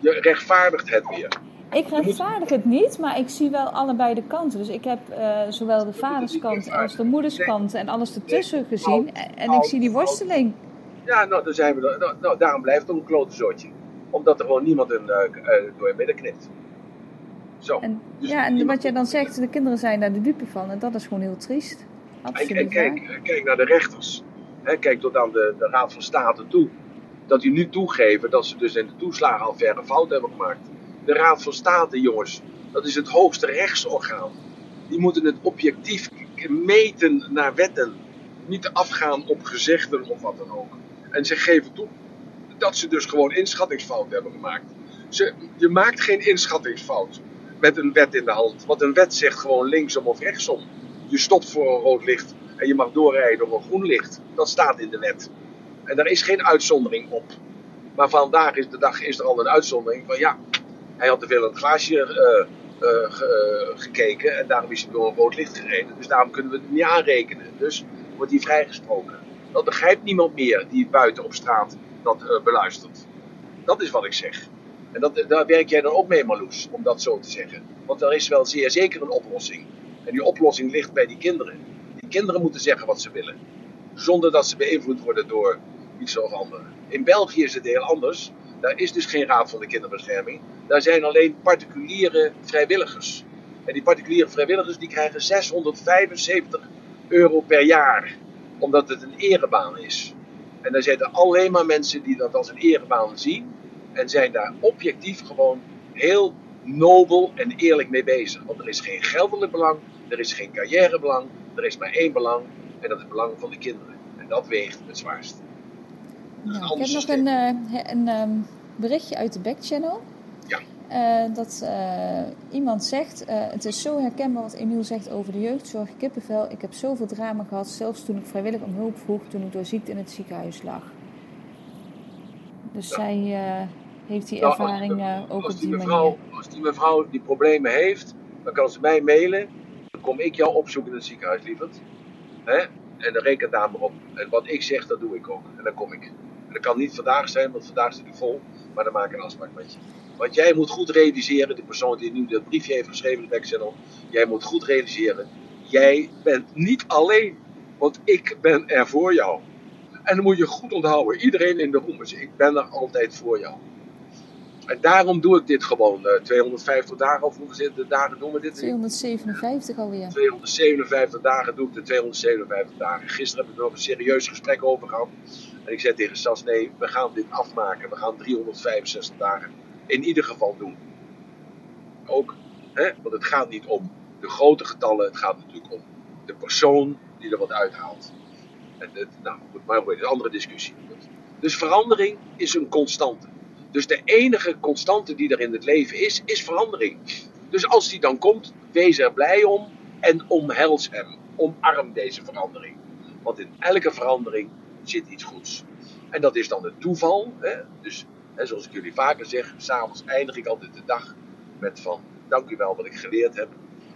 Je rechtvaardigt het weer. Ik rechtvaardig het niet, maar ik zie wel allebei de kanten. Dus ik heb eh, zowel de vaderskant als de moederskant en alles ertussen gezien. En ik zie die worsteling. Ja, nou, dan zijn we. Nou, nou, daarom blijft het een klote zootje. Omdat er gewoon niemand een, eh, door je midden knipt. Zo. En, Dus ja, en wat jij dan zegt, de kinderen zijn daar de dupe van. En dat is gewoon heel triest. Absoluut en kijk, kijk naar de rechters. Kijk tot aan de, de Raad van State toe. Dat die nu toegeven dat ze dus in de toeslagenaffaire fout hebben gemaakt. De Raad van State, jongens, dat is het hoogste rechtsorgaan. Die moeten het objectief meten naar wetten. Niet afgaan op gezegden of wat dan ook. En ze geven toe dat ze dus gewoon inschattingsfout hebben gemaakt. Ze, je maakt geen inschattingsfout met een wet in de hand. Want een wet zegt gewoon linksom of rechtsom. je stopt voor een rood licht en je mag doorrijden door een groen licht. Dat staat in de wet. En daar is geen uitzondering op. Maar vandaag is de dag is er al een uitzondering van ja, hij had te veel in het glaasje eh, eh, eh, gekeken en daarom is hij door een rood licht gereden. Dus daarom kunnen we het niet aanrekenen. Dus wordt hij vrijgesproken. Dat begrijpt niemand meer die buiten op straat dat beluistert. Dat is wat ik zeg. En dat, daar werk jij dan ook mee, Marloes, om dat zo te zeggen. Want er is wel zeer zeker een oplossing. En die oplossing ligt bij die kinderen. Die kinderen moeten zeggen wat ze willen. Zonder dat ze beïnvloed worden door iets of anderen. In België is het heel anders. Daar is dus geen raad van de kinderbescherming. Daar zijn alleen particuliere vrijwilligers. En die particuliere vrijwilligers die krijgen 675 euro per jaar. Omdat het een erebaan is. En daar zitten alleen maar mensen die dat als een erebaan zien. En zijn daar objectief gewoon heel nobel en eerlijk mee bezig. Want er is geen geldelijk belang, er is geen carrièrebelang, er is maar één belang. En dat is het belang van de kinderen. En dat weegt het zwaarst. Ja, ik heb nog een, eh, een ehm, berichtje uit de backchannel. Ja. Eh, dat eh, iemand zegt, het is zo herkenbaar wat Emiel zegt over de jeugdzorg, kippenvel. Ik heb zoveel drama gehad, zelfs toen ik vrijwillig om hulp vroeg, toen ik door ziekte in het ziekenhuis lag. Dus Ja. zij heeft die Nou, ervaring ook als op die die mevrouw, manier. Als die mevrouw die problemen heeft, dan kan ze mij mailen. Dan kom ik jou opzoeken in het ziekenhuis, lieverd. Hè? En dan reken daar maar op. En wat ik zeg, dat doe ik ook. En dan kom ik. Dat kan niet vandaag zijn, want vandaag zit ik vol. Maar dan maak ik een afspraak met je. Want jij moet goed realiseren, de persoon die nu dat briefje heeft geschreven de backchannel. Jij moet goed realiseren, jij bent niet alleen. Want ik ben er voor jou. En dan moet je goed onthouden, iedereen in de room is, ik ben er altijd voor jou. En daarom doe ik dit gewoon. eh 250 dagen, of hoeveel zit- dagen doen we dit? 257 alweer. 257 dagen doe ik de 257 dagen. Gisteren heb ik er nog een serieus gesprek over gehad. En ik zei tegen Sas, nee, we gaan dit afmaken. We gaan 365 dagen in ieder geval doen. Ook, hè, want het gaat niet om de grote getallen. Het gaat natuurlijk om de persoon die er wat uithaalt. En het, nou goed, maar goed, een andere discussie. Dus verandering is een constante. Dus de enige constante die er in het leven is, is verandering. Dus als die dan komt, wees er blij om en omhels hem. Omarm deze verandering. Want in elke verandering zit iets goeds. En dat is dan het toeval. Hè? Dus hè, zoals ik jullie vaker zeg, s'avonds eindig ik altijd de dag met van dank u wel wat ik geleerd heb.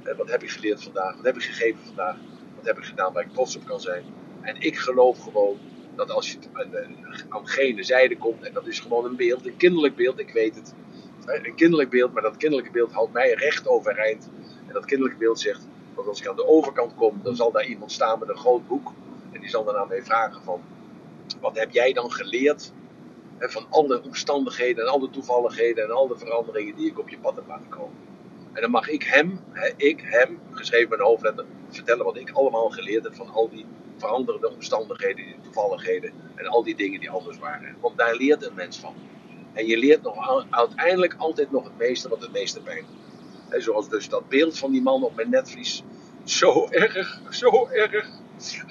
Hè, wat heb ik geleerd vandaag? Wat heb ik gegeven vandaag? Wat heb ik gedaan waar ik trots op kan zijn? En ik geloof gewoon dat als je aan gene zijde komt, en dat is gewoon een beeld, een kinderlijk beeld, ik weet het. Een kinderlijk beeld, maar dat kinderlijke beeld houdt mij recht overeind. En dat kinderlijke beeld zegt dat als ik aan de overkant kom, dan zal daar iemand staan met een groot boek. En die zal dan aan mij vragen van, wat heb jij dan geleerd van alle omstandigheden en alle toevalligheden en al de veranderingen die ik op je pad heb laten komen. En dan mag ik hem, ik hem, geschreven met een hoofdletter, vertellen wat ik allemaal geleerd heb van al die veranderende omstandigheden, die toevalligheden en al die dingen die anders waren. Want daar leert een mens van. En je leert nog uiteindelijk altijd nog het meeste wat het meeste pijn doet. Zoals dus dat beeld van die man op mijn netvlies. Zo erg, zo erg.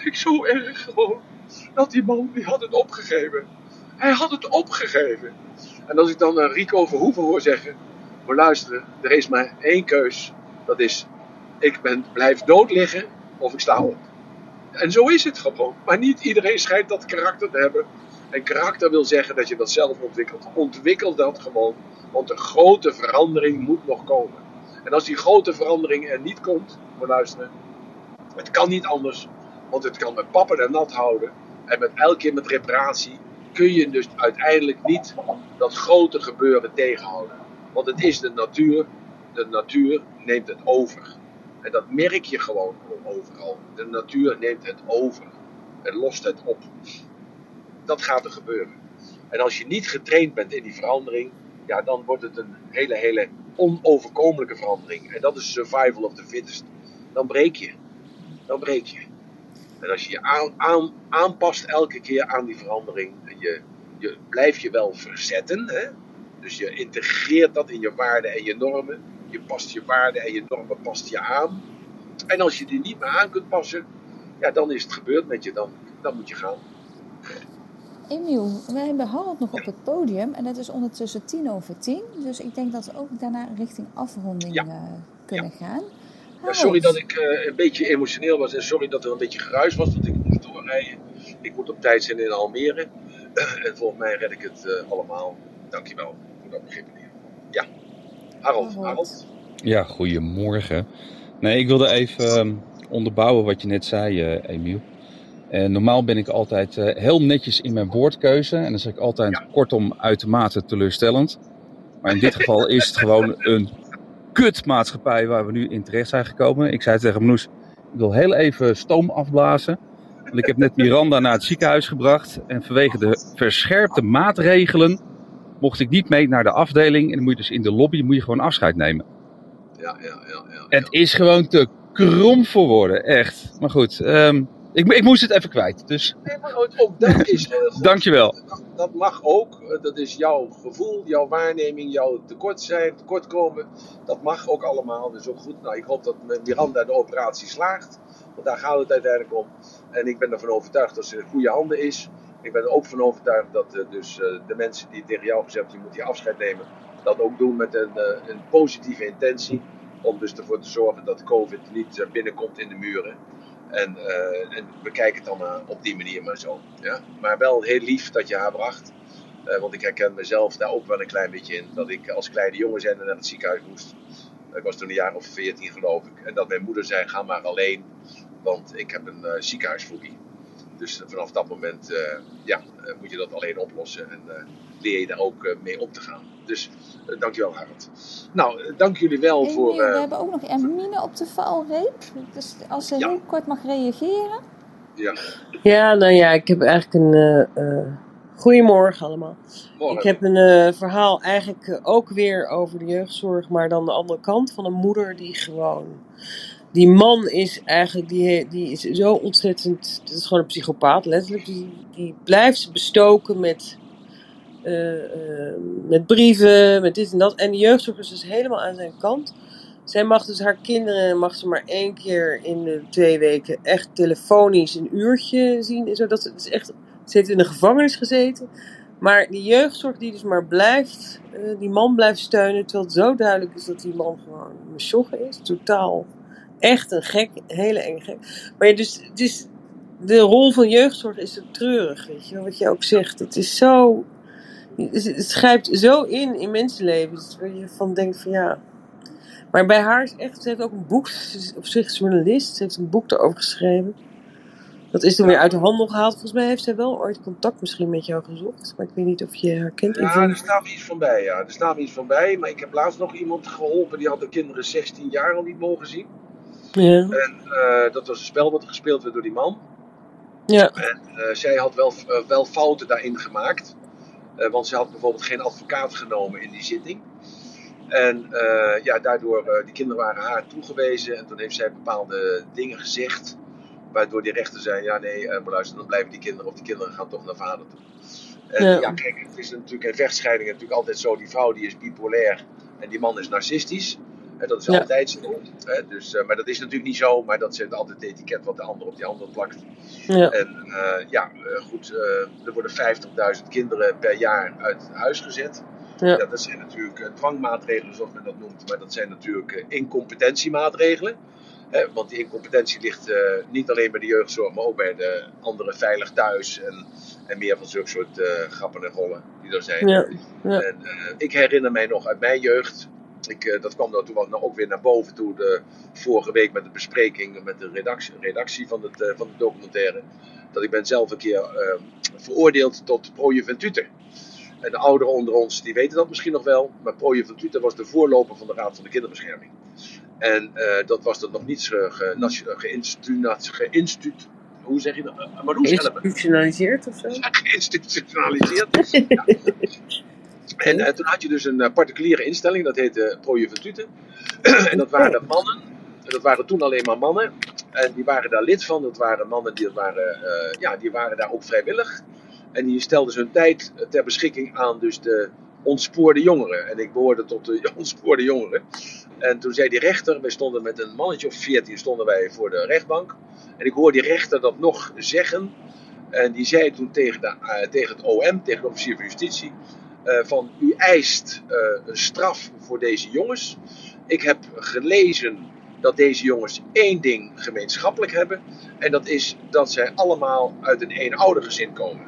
Ik zo erg gewoon. Dat die man, die had het opgegeven. Hij had het opgegeven. En als ik dan Rico Verhoeven hoor zeggen. Maar luisteren, er is maar één keus. Dat is, ik ben, blijf dood liggen of ik sta op. En zo is het gewoon. Maar niet iedereen schijnt dat karakter te hebben. En karakter wil zeggen dat je dat zelf ontwikkelt. Ontwikkel dat gewoon. Want de grote verandering moet nog komen. En als die grote verandering er niet komt, maar luisteren. Het kan niet anders. Want het kan met pappen en nat houden. En met elke keer met reparatie kun je dus uiteindelijk niet dat grote gebeuren tegenhouden. Want het is de natuur. De natuur neemt het over. En dat merk je gewoon overal. De natuur neemt het over. En lost het op. Dat gaat er gebeuren. En als je niet getraind bent in die verandering, ja, dan wordt het een hele, hele onoverkomelijke verandering. En dat is survival of the fittest. Dan breek je. Dan breek je. En als je je aan, aan, aanpast elke keer aan die verandering, en je, je blijft je wel verzetten, hè? dus je integreert dat in je waarden en je normen. Je past je waarden en je normen past je aan. En als je die niet meer aan kunt passen, ja, dan is het gebeurd met je, dan, dan moet je gaan. Emiel, we hebben Harold nog op het podium en het is ondertussen tien over tien. Dus ik denk dat we ook daarna richting afronding Ja. eh, kunnen gaan. Ja, sorry dat ik eh, een beetje emotioneel was en sorry dat er een beetje geruis was, dat ik moest doorrijden. Ik moet op tijd zijn in Almere. en volgens mij red ik het eh, allemaal. Dankjewel voor dat begrip. meneer. Ja, Harold. Harold. Harold. Ja, goedemorgen. Nee, ik wilde even ehm, onderbouwen wat je net zei, eh, Emiel. En normaal ben ik altijd eh, heel netjes in mijn woordkeuze. En dan zeg ik altijd Ja. kortom uitermate teleurstellend. Maar in dit geval is het gewoon een kutmaatschappij waar we nu in terecht zijn gekomen. Ik zei tegen Manoes, ik wil heel even stoom afblazen. Want ik heb net Miranda naar het ziekenhuis gebracht. En vanwege de verscherpte maatregelen mocht ik niet mee naar de afdeling. En dan moet je dus in de lobby moet je gewoon afscheid nemen. Ja, ja, ja. ja, Het is gewoon te krom voor woorden, echt. Maar goed, ehm, ik, ik moest het even kwijt. Dus Nee, maar ook ook dat is goed. dankjewel. Dat, dat mag ook. Eh, Dat is jouw gevoel, jouw waarneming, jouw tekort zijn, tekortkomen. Dat mag ook allemaal. Dus ook goed. Nou, ik hoop dat Miranda de operatie slaagt. Want daar gaat het uiteindelijk om. En ik ben ervan overtuigd dat ze in goede handen is. Ik ben er ook van overtuigd dat eh, dus, eh, de mensen die tegen jou gezegd hebben, je moet hier afscheid nemen, dat ook doen met een, een positieve intentie. Om dus ervoor te zorgen dat COVID niet binnenkomt in de muren. En, eh, en we kijken het dan eh, op die manier maar zo. Ja? Maar wel heel lief dat je haar bracht. Eh, want ik herken mezelf daar ook wel een klein beetje in. Dat ik als kleine jongen zijn naar het ziekenhuis moest. Ik was toen een jaar of 14 geloof ik. En dat mijn moeder zei, ga maar alleen. Want ik heb een ziekenhuisfobie. Dus vanaf dat moment eh, ja, eh, moet je dat alleen oplossen. En eh, leer je daar ook eh, mee om te gaan. Dus dankjewel Harold. Nou, dank jullie wel Emiel, voor... we hebben ook nog Ermine op de valreep. Dus als ze Ja. heel kort mag reageren. ja, Ja, nou ja, ik heb eigenlijk een. eh eh goedemorgen allemaal. morgen. Ik heb een eh, verhaal eigenlijk ook weer over de jeugdzorg, maar dan de andere kant van een moeder die gewoon. Die man is eigenlijk, die, die is zo ontzettend. Het is gewoon een psychopaat, letterlijk. Die, die blijft bestoken met. eh, eh, met brieven, met dit en dat. En de jeugdzorg is dus helemaal aan zijn kant. Zij mag dus haar kinderen mag ze maar één keer in de twee weken echt telefonisch een uurtje zien. en Zo, dat, het is echt, ze heeft in de gevangenis gezeten. Maar die jeugdzorg die dus maar blijft, eh, die man blijft steunen. Terwijl het zo duidelijk is dat die man gewoon een is. Totaal echt een gek, hele enge gek. Maar ja, dus, dus de rol van jeugdzorg is zo treurig, weet je wat je ook zegt. Het is zo, het grijpt zo in in mensenlevens. Waar je van denkt van ja, maar bij haar is echt, ze heeft ook een boek, ze is op zich journalist, ze heeft een boek erover geschreven. Dat is toen weer uit de handel gehaald. Volgens mij heeft zij wel ooit contact misschien met jou gezocht. Maar ik weet niet of je haar kent. Ja, er staat iets van bij, ja. Er staat iets van bij, maar ik heb laatst nog iemand geholpen die had de kinderen 16 jaar al niet mogen zien. Ja. En eh, dat was een spel wat gespeeld werd door die man. Ja. En eh, zij had wel, eh, wel fouten daarin gemaakt. Want ze had bijvoorbeeld geen advocaat genomen in die zitting. En ja, daardoor, die kinderen waren haar toegewezen. En toen heeft zij bepaalde dingen gezegd. Waardoor die rechter zei, ja nee, maar luister, dan blijven die kinderen, of die kinderen gaan toch naar vader toe. En Ja. ja, kijk, het is natuurlijk in vechtscheidingen natuurlijk altijd zo. Die vrouw die is bipolair en die man is narcistisch. En dat is Ja. altijd zo. Hè? Dus, eh, maar dat is natuurlijk niet zo. Maar dat is altijd het etiket wat de ander op die ander plakt. Ja. En eh, ja, eh, goed, er worden 50.000 kinderen per jaar uit huis gezet. Ja. Ja, dat zijn natuurlijk dwangmaatregelen, zoals men dat noemt. Maar dat zijn natuurlijk incompetentiemaatregelen. Hè, want die incompetentie ligt niet alleen bij de jeugdzorg, maar ook bij de andere veilig thuis. En, en meer van zulke soort grappen en rollen die er zijn. En, ik herinner mij nog uit mijn jeugd. Ik, eh, dat kwam dan toen ook weer naar boven toe de vorige week met de bespreking met de redactie, redactie van, het, eh, van de documentaire. Dat ik ben zelf een keer eh, veroordeeld tot pro juventute. En de ouderen onder ons die weten dat misschien nog wel. Maar pro juventute was de voorloper van de Raad van de Kinderbescherming. En eh, dat was dan nog niet ge, ge, nation- geïnstu- geïnstu- hoe zeg je dat? Institutionaliseerd of zo? geïnstitutionaliseerd. Ja. En eh, toen had je dus een eh, particuliere instelling, dat heette Pro Juventute. en dat waren mannen, en dat waren toen alleen maar mannen. En die waren daar lid van, dat waren mannen die, dat waren, eh, ja, die waren daar ook vrijwillig. En die stelden hun tijd ter beschikking aan dus de ontspoorde jongeren. En ik behoorde tot de ontspoorde jongeren. En toen zei die rechter, wij stonden met een mannetje of veertien stonden wij voor de rechtbank. En ik hoor die rechter dat nog zeggen. En die zei toen tegen, de, eh, tegen het OM, tegen de officier van justitie, eh, van u eist eh, een straf voor deze jongens. Ik heb gelezen dat deze jongens één ding gemeenschappelijk hebben. En dat is dat zij allemaal uit een eenoudergezin komen.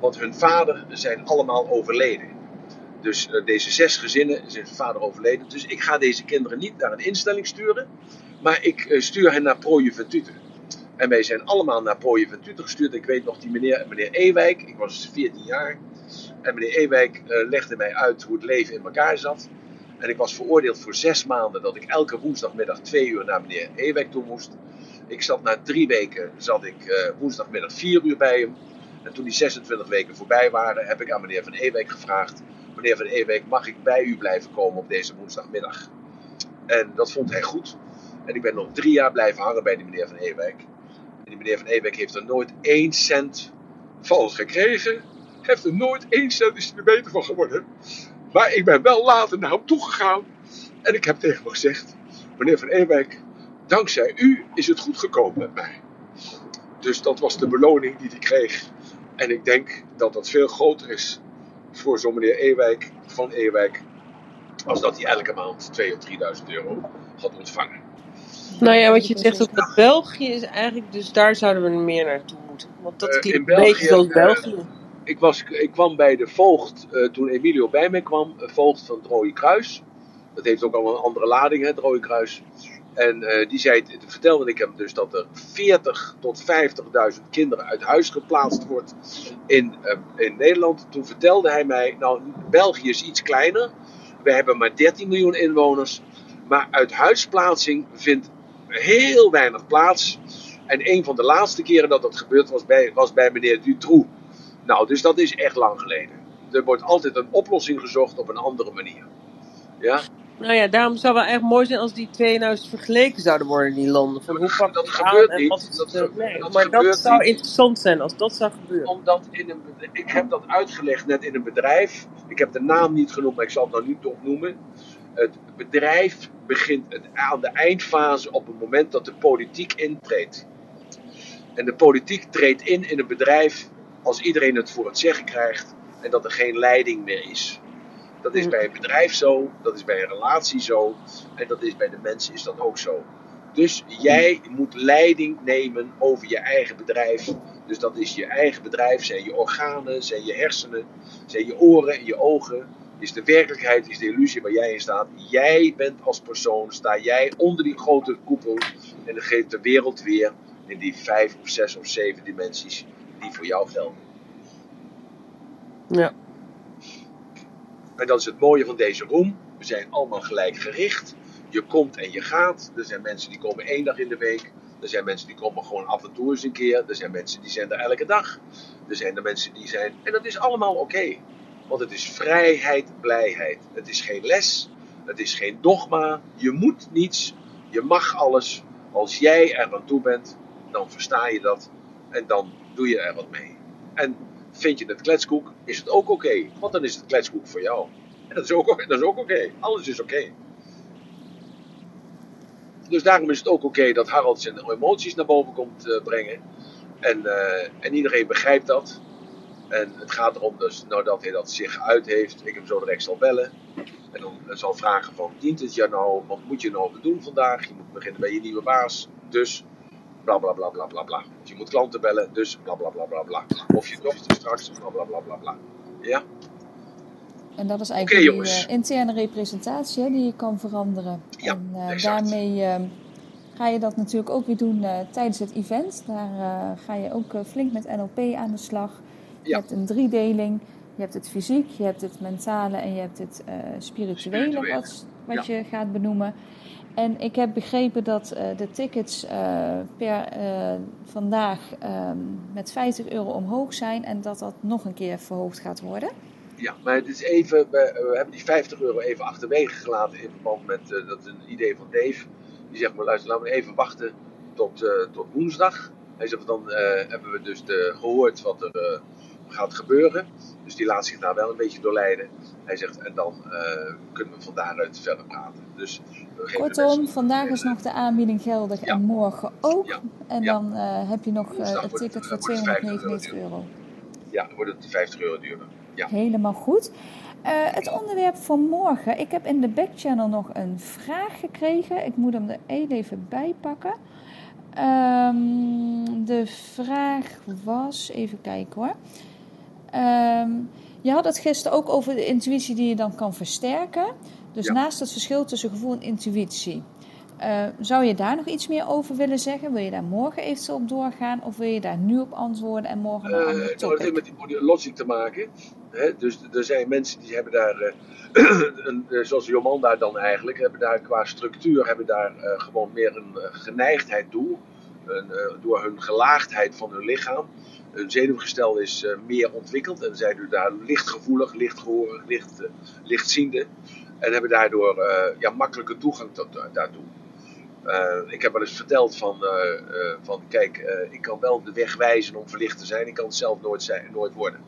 Want hun vader zijn allemaal overleden. Dus uh, deze zes gezinnen zijn vader overleden. Dus ik ga deze kinderen niet naar een instelling sturen. Maar ik stuur hen naar Pro Juventute. En wij zijn allemaal naar Pro Juventute gestuurd. Ik weet nog die meneer, meneer Ewijk. Ik was 14 jaar. En meneer Ewijk uh, legde mij uit hoe het leven in elkaar zat. En ik was veroordeeld voor zes maanden dat ik elke woensdagmiddag twee uur naar meneer Ewijk toe moest. Ik zat na drie weken, zat ik uh, woensdagmiddag vier uur bij hem. En toen die 26 weken voorbij waren, heb ik aan meneer Van Ewijk gevraagd: Meneer Van Ewijk, mag ik bij u blijven komen op deze woensdagmiddag? En dat vond hij goed. En ik ben nog drie jaar blijven hangen bij die meneer Van Ewijk. Die meneer Van Ewijk heeft er nooit één cent van gekregen. Heeft er nooit één cent is er beter van geworden. Maar ik ben wel later naar hem toegegaan. En ik heb tegen hem gezegd: Meneer Van Ewijk, dankzij u is het goed gekomen met mij. Dus dat was de beloning die hij kreeg. En ik denk dat dat veel groter is voor zo'n meneer Ewijk, van Ewijk, als dat hij elke maand 2.000 of 3.000 euro had ontvangen. Nou ja, wat je zegt ook met België is eigenlijk, dus daar zouden we meer naartoe moeten. Want dat klinkt in een beetje België, zoals eh, België. Ik, was, ik kwam bij de voogd uh, toen Emilio bij mij kwam, voogd van het Rode Kruis. Dat heeft ook al een andere lading, hè, het Rode Kruis. En uh, die zei, vertelde ik hem dus dat er 40 tot 50.000 kinderen uit huis geplaatst wordt in, in Nederland. Toen vertelde hij mij, nou België is iets kleiner. We hebben maar 13 miljoen inwoners. Maar uit huisplaatsing vindt heel weinig plaats. En een van de laatste keren dat dat gebeurd was bij, was bij meneer Dutroux. Nou, dus dat is echt lang geleden. Er wordt altijd een oplossing gezocht op een andere manier. Ja? Nou ja, daarom zou het wel echt mooi zijn als die twee nou eens vergeleken zouden worden, die landen. Van hoe pakt dat het gebeurt aan niet. wat Dat het, ge- nee. dat Maar dat zou niet. interessant zijn als dat zou gebeuren. Omdat in een, ik heb dat uitgelegd net in een bedrijf. Ik heb de naam niet genoemd, maar ik zal het nou niet opnoemen. Het bedrijf begint aan de eindfase op het moment dat de politiek intreedt. En de politiek treedt in in een bedrijf als iedereen het voor het zeggen krijgt en dat er geen leiding meer is. Dat is Hm. bij een bedrijf zo, dat is bij een relatie zo en dat is bij de mensen is dat ook zo. Dus jij moet leiding nemen over je eigen bedrijf. Dus dat is je eigen bedrijf, zijn je organen, zijn je hersenen, zijn je oren en je ogen. Is de werkelijkheid, is de illusie waar jij in staat. Jij bent als persoon, sta jij onder die grote koepel en dan geeft de wereld weer in die vijf of zes of zeven dimensies die voor jou gelden. Ja. En dat is het mooie van deze room. We zijn allemaal gelijk gericht. Je komt en je gaat. Er zijn mensen die komen één dag in de week. Er zijn mensen die komen gewoon af en toe eens een keer. Er zijn mensen die zijn er elke dag. Er zijn er mensen die zijn. En dat is allemaal oké. Want het is vrijheid, blijheid. Het is geen les. Het is geen dogma. Je moet niets. Je mag alles. Als jij er aan toe bent, dan versta je dat. En dan doe je er wat mee. En vind je het kletskoek, is het ook oké. want dan is het kletskoek voor jou. En dat is ook, ook oké. Alles is oké. Dus daarom is het ook oké dat Harold zijn emoties naar boven komt eh, brengen. En, eh, en iedereen begrijpt dat. En het gaat erom dus, nou dat hij dat zich uit heeft, ik hem zo direct zal bellen. En dan eh, zal vragen van, dient het je nou, wat moet je nou doen vandaag? Je moet beginnen bij je nieuwe baas, dus bla bla bla bla bla bla. Of je moet klanten bellen, dus bla bla bla bla bla. Of je dochter straks, bla bla bla bla bla. Ja? En dat is eigenlijk die jongens. eh, interne representatie hè, die je kan veranderen. Ja, en eh, daarmee eh, ga je dat natuurlijk ook weer doen eh, tijdens het event. Daar eh, ga je ook eh, flink met NLP aan de slag. Je hebt een driedeling. Je hebt het fysiek, je hebt het mentale en je hebt het eh, spirituele, Spirituele, wat, wat je gaat benoemen. En ik heb begrepen dat eh, de tickets eh, per vandaag ehm, met 50 euro omhoog zijn en dat dat nog een keer verhoogd gaat worden. Ja, maar het is even, we, we hebben die 50 euro even achterwege gelaten in verband met, dat is een idee van Dave. Die zegt maar, luister, laten we even wachten tot, tot woensdag. Hij zegt, dan hebben we dus de, gehoord wat er gaat gebeuren. Dus die laat zich daar wel een beetje door leiden. Hij zegt, en dan eh, kunnen we van daaruit verder praten. Dus Kortom, vandaag is nog de aanbieding geldig Ja. en morgen ook. Ja. En Ja. dan eh, heb je nog eh, het ticket voor wordt het 50 299 euro. Ja, dan wordt het 50 euro duurder. Ja. Helemaal goed. Het onderwerp voor morgen. Ik heb in de backchannel nog een vraag gekregen. Ik moet hem er even bij pakken. Ehm, de vraag was, even kijken hoor. Ehm, je had het gisteren ook over de intuïtie die je dan kan versterken. Dus Ja. naast het verschil tussen gevoel en intuïtie. Eh, zou je daar nog iets meer over willen zeggen? Wil je daar morgen eventueel op doorgaan? Of wil je daar nu op antwoorden en morgen een Eh, nou, dat topic? heeft met die body logic te maken. Hè? Dus er zijn mensen die hebben daar, eh, een, eh, zoals Jomanda dan eigenlijk, hebben daar qua structuur hebben daar gewoon meer een geneigdheid toe. Door hun gelaagdheid van hun lichaam. Hun zenuwgestel is eh, meer ontwikkeld en zijn dus daar lichtgevoelig, lichtgehoorig, licht, eh, lichtziende. En hebben daardoor eh, ja, makkelijke toegang tot, daartoe. Eh, ik heb wel eens verteld van, eh, eh, van kijk, eh, ik kan wel de weg wijzen om verlicht te zijn. Ik kan het zelf nooit, zijn, nooit worden.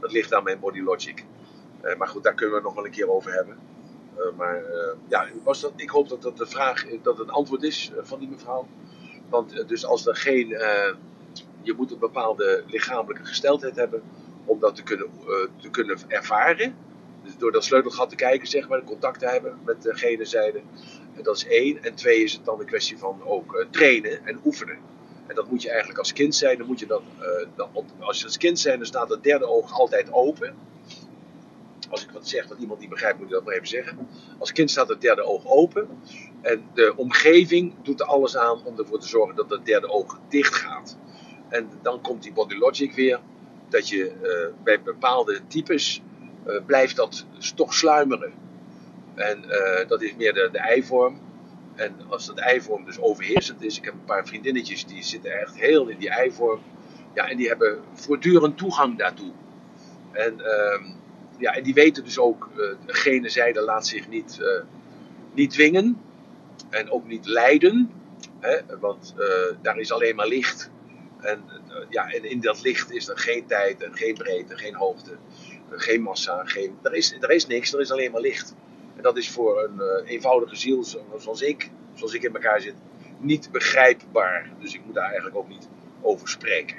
Dat ligt aan mijn body logic. Eh, maar goed, daar kunnen we het nog wel een keer over hebben. Eh, maar eh, ja, was dat, ik hoop dat dat de vraag, dat het antwoord is eh, van die mevrouw. Want eh, dus als er geen, eh, je moet een bepaalde lichamelijke gesteldheid hebben om dat te kunnen, eh, te kunnen ervaren. Dus door dat sleutelgat te kijken, zeg maar, contact te hebben met degene zijde. En dat is één. En twee is het dan een kwestie van ook eh, trainen en oefenen. En dat moet je eigenlijk als kind zijn. Dan moet je dat, eh, als je als kind zijn, dan staat het derde oog altijd open. Als ik wat zeg dat iemand niet begrijpt, moet ik dat maar even zeggen. Als kind staat het derde oog open. En de omgeving doet er alles aan om ervoor te zorgen dat het derde oog dicht gaat. En dan komt die body logic weer. Dat je eh, bij bepaalde types eh, blijft dat toch sluimeren. En eh, dat is meer de, de eivorm. En als dat eivorm dus overheersend is, ik heb een paar vriendinnetjes die zitten echt heel in die eivorm. Ja, en die hebben voortdurend toegang daartoe. En, ehm, ja, en die weten dus ook, degene zijde laat zich niet, niet dwingen. En ook niet leiden. Hè, want daar is alleen maar licht. En, eh, ja, en in dat licht is er geen tijd en geen breedte, geen hoogte, eh, geen massa. Geen, er, is, er is niks, er is alleen maar licht. En dat is voor een eh, eenvoudige ziel zo- zoals ik, zoals ik in elkaar zit, niet begrijpbaar. Dus ik moet daar eigenlijk ook niet over spreken.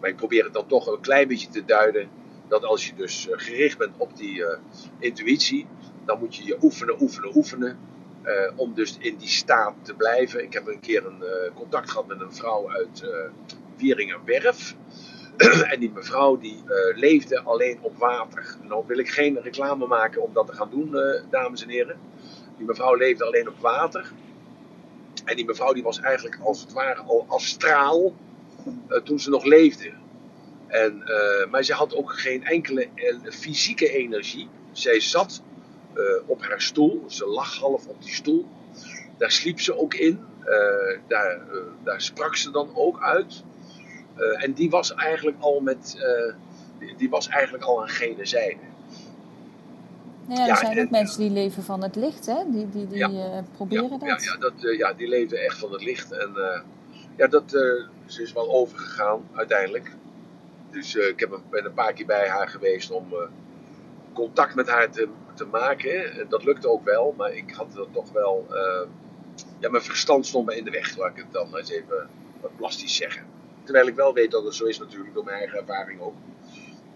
Maar ik probeer het dan toch een klein beetje te duiden. Dat als je dus gericht bent op die intuïtie, dan moet je je oefenen, oefenen, oefenen. Eh, om dus in die staat te blijven. Ik heb een keer een eh, contact gehad met een vrouw uit eh Wieringerwerf. en die mevrouw die leefde alleen op water. Nou wil ik geen reclame maken om dat te gaan doen, dames en heren. Die mevrouw leefde alleen op water. En die mevrouw die was eigenlijk als het ware al astraal toen ze nog leefde. En, maar ze had ook geen enkele fysieke energie. Zij zat op haar stoel, ze lag half op die stoel. Daar sliep ze ook in. Eh, daar, eh, daar sprak ze dan ook uit. Eh, en die was eigenlijk al met. eh, die, die was eigenlijk al aan gene zijde. Nou ja, er Ja, zijn en- ook mensen die leven van het licht, hè? Die, die, die Ja. eh, proberen ja, dat. Ja, ja, dat, eh, ja, die leefde echt van het licht. En eh, ja, dat, eh, ze is wel overgegaan uiteindelijk. Dus eh, ik heb een, ben een paar keer bij haar geweest om eh, contact met haar te, te maken. En dat lukte ook wel, maar ik had dat toch wel. eh, ja, mijn verstand stond me in de weg, laat ik het dan eens even wat plastisch zeggen. Terwijl ik wel weet dat het zo is, natuurlijk, door mijn eigen ervaring ook.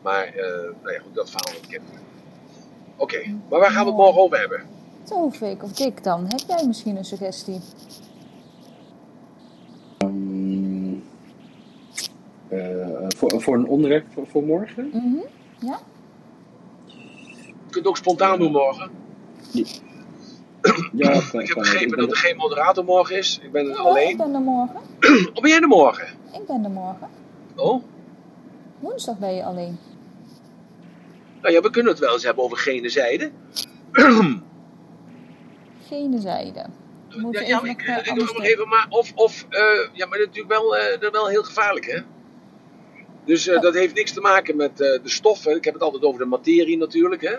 Maar, eh, nou ja, goed, dat verhaal dat kennen we. Oké, maar waar gaan we het morgen over hebben? Tovik of Dick dan, heb jij misschien een suggestie? Ehm, eh, voor, voor een onderwerp voor, voor morgen? Mhm. Ja? Je kunt ook spontaan doen morgen. Ja, Ik heb begrepen dat er geen moderator morgen is. Ik ben er Ja, hoor, ik alleen. ben er morgen. Of ben jij er morgen? Ik ben er morgen. Oh, Woensdag ben je alleen. nou ja, we kunnen het wel eens hebben over gene zijde. Gene zijde. Ja, ik, eh, ik doe anders nog even, maar of, of eh, ja, maar natuurlijk wel, eh, dat wel heel gevaarlijk, hè? Dus eh, Ja. dat heeft niks te maken met eh, de stoffen. Ik heb het altijd over de materie natuurlijk, hè?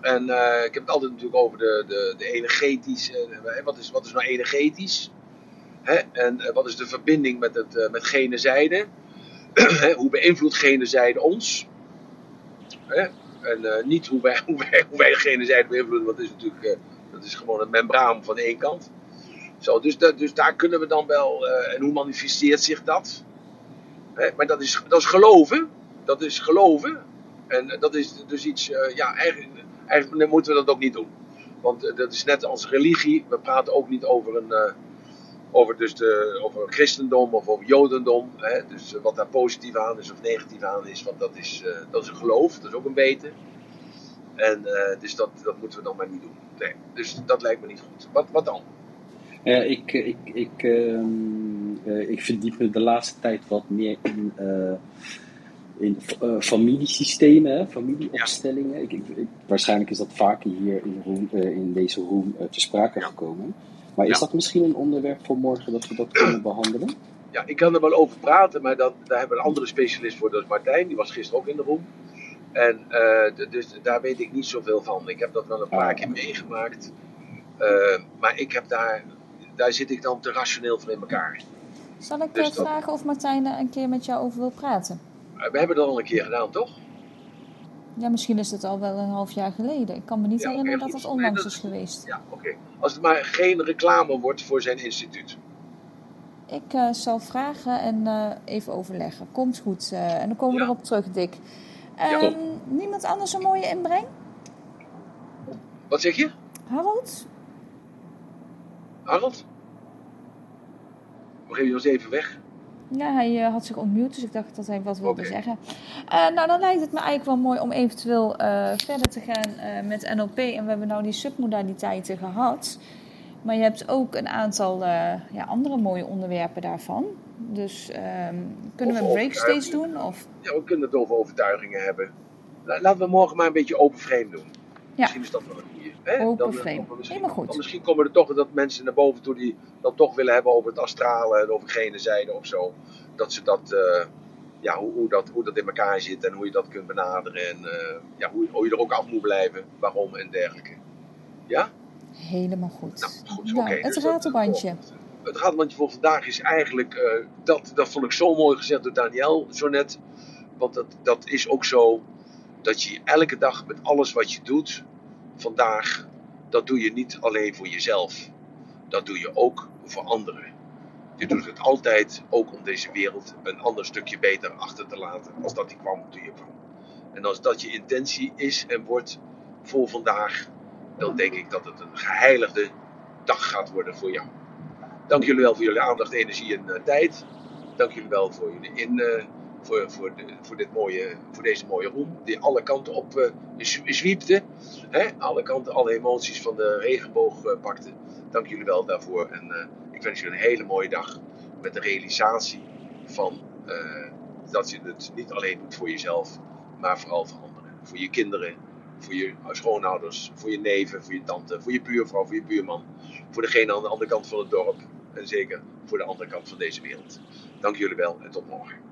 En eh, ik heb het altijd natuurlijk over de, de, de energetisch. eh, wat, is, wat is nou energetisch? Hè? En eh, wat is de verbinding met, het, eh, met hoe beïnvloedt gene zijde ons? Hè? En niet hoe wij, hoe, wij, hoe wij beïnvloeden, want dat is natuurlijk dat is gewoon een membraan van één kant. Zo, dus, dus daar kunnen we dan wel. en hoe manifesteert zich dat? Hè, maar dat is, dat is geloven. Dat is geloven. En dat is dus iets, ja, eigenlijk, eigenlijk moeten we dat ook niet doen. Want eh, dat is net als religie. We praten ook niet over een, eh, over dus de, over christendom of over jodendom. Hè? Dus eh, wat daar positief aan is of negatief aan is, want dat is, dat is een geloof, dat is ook een weten. En dus dat, dat moeten we dan maar niet doen. Nee, dus dat lijkt me niet goed. Wat, wat dan? Ik, ik, ik, ehm, eh, ik verdiep me de laatste tijd wat meer in, in eh, familiesystemen, hè, familieopstellingen. Ik, ik, ik- waarschijnlijk is dat vaker hier in, room, eh, in deze room eh, te sprake gekomen. Maar is Ja. dat misschien een onderwerp voor morgen dat we dat kunnen behandelen? Ja, ik kan er wel over praten, maar dat, daar hebben we een andere specialist voor, dat is Martijn. Die was gisteren ook in de room. En eh, dus daar weet ik niet zoveel van. Ik heb dat wel een paar Ah. keer meegemaakt. Eh, maar ik heb daar, daar zit ik dan te rationeel van in elkaar. Zal ik Dus dat- vragen of Martijn er een keer met jou over wil praten? We hebben dat al een keer gedaan, toch? Ja, misschien is het al wel een half jaar geleden. Ik kan me niet Ja, herinneren goed. dat het Nee, onlangs dat- is geweest. Ja, oké. Als het maar geen reclame wordt voor zijn instituut. Ik eh, zal vragen en eh, even overleggen. Komt goed. eh, en dan komen we Ja. erop terug, Dick. Ja. Ehm, niemand anders een mooie inbreng? Wat zeg je, Harold? Harold? We geven je ons even weg. Ja, hij eh, had zich ontmute, dus ik dacht dat hij wat wilde zeggen. Eh, nou, dan lijkt het me eigenlijk wel mooi om eventueel eh, verder te gaan met NLP. En we hebben nou die submodaliteiten gehad. Maar je hebt ook een aantal ja, andere mooie onderwerpen daarvan. Dus ehm, kunnen we een breakstage doen? Of... Ja, we kunnen het over overtuigingen hebben. La- Laten we morgen maar een beetje open frame doen. Misschien is dat wel een. Hè? Open Dan, eh, frame. misschien, Helemaal goed. dan misschien komen er toch dat mensen naar boven toe die dat toch willen hebben over het astrale en over gene zijde of zo. Dat ze dat, eh, ja, hoe, hoe, dat, hoe dat in elkaar zit en hoe je dat kunt benaderen. En eh, ja, hoe, hoe je er ook af moet blijven, waarom en dergelijke. Ja? Helemaal goed. Nou, goed. Nou, het Dus dat- ratelbandje. Het ratelbandje voor vandaag is eigenlijk, eh, dat, dat vond ik zo mooi gezegd door Daniel zo net. Want dat, dat is ook zo, dat je elke dag met alles wat je doet, vandaag, dat doe je niet alleen voor jezelf. Dat doe je ook voor anderen. Je doet het altijd ook om deze wereld een ander stukje beter achter te laten als dat die kwam toen je kwam. En als dat je intentie is en wordt voor vandaag, dan denk ik dat het een geheiligde dag gaat worden voor jou. Dank jullie wel voor jullie aandacht, energie en eh, tijd. Dank jullie wel voor jullie in, eh, voor, voor, voor, dit mooie, voor deze mooie roem, die alle kanten op eh, zw- zwiepte. Hè? Alle kanten, alle emoties van de regenboog eh, pakte. Dank jullie wel daarvoor. En eh, ik wens jullie een hele mooie dag met de realisatie van eh, dat je het niet alleen doet voor jezelf, maar vooral voor anderen. Voor je kinderen, voor je schoonouders, voor je neven, voor je tante, voor je buurvrouw, voor je buurman. Voor degene aan de andere kant van het dorp. En zeker voor de andere kant van deze wereld. Dank jullie wel en tot morgen.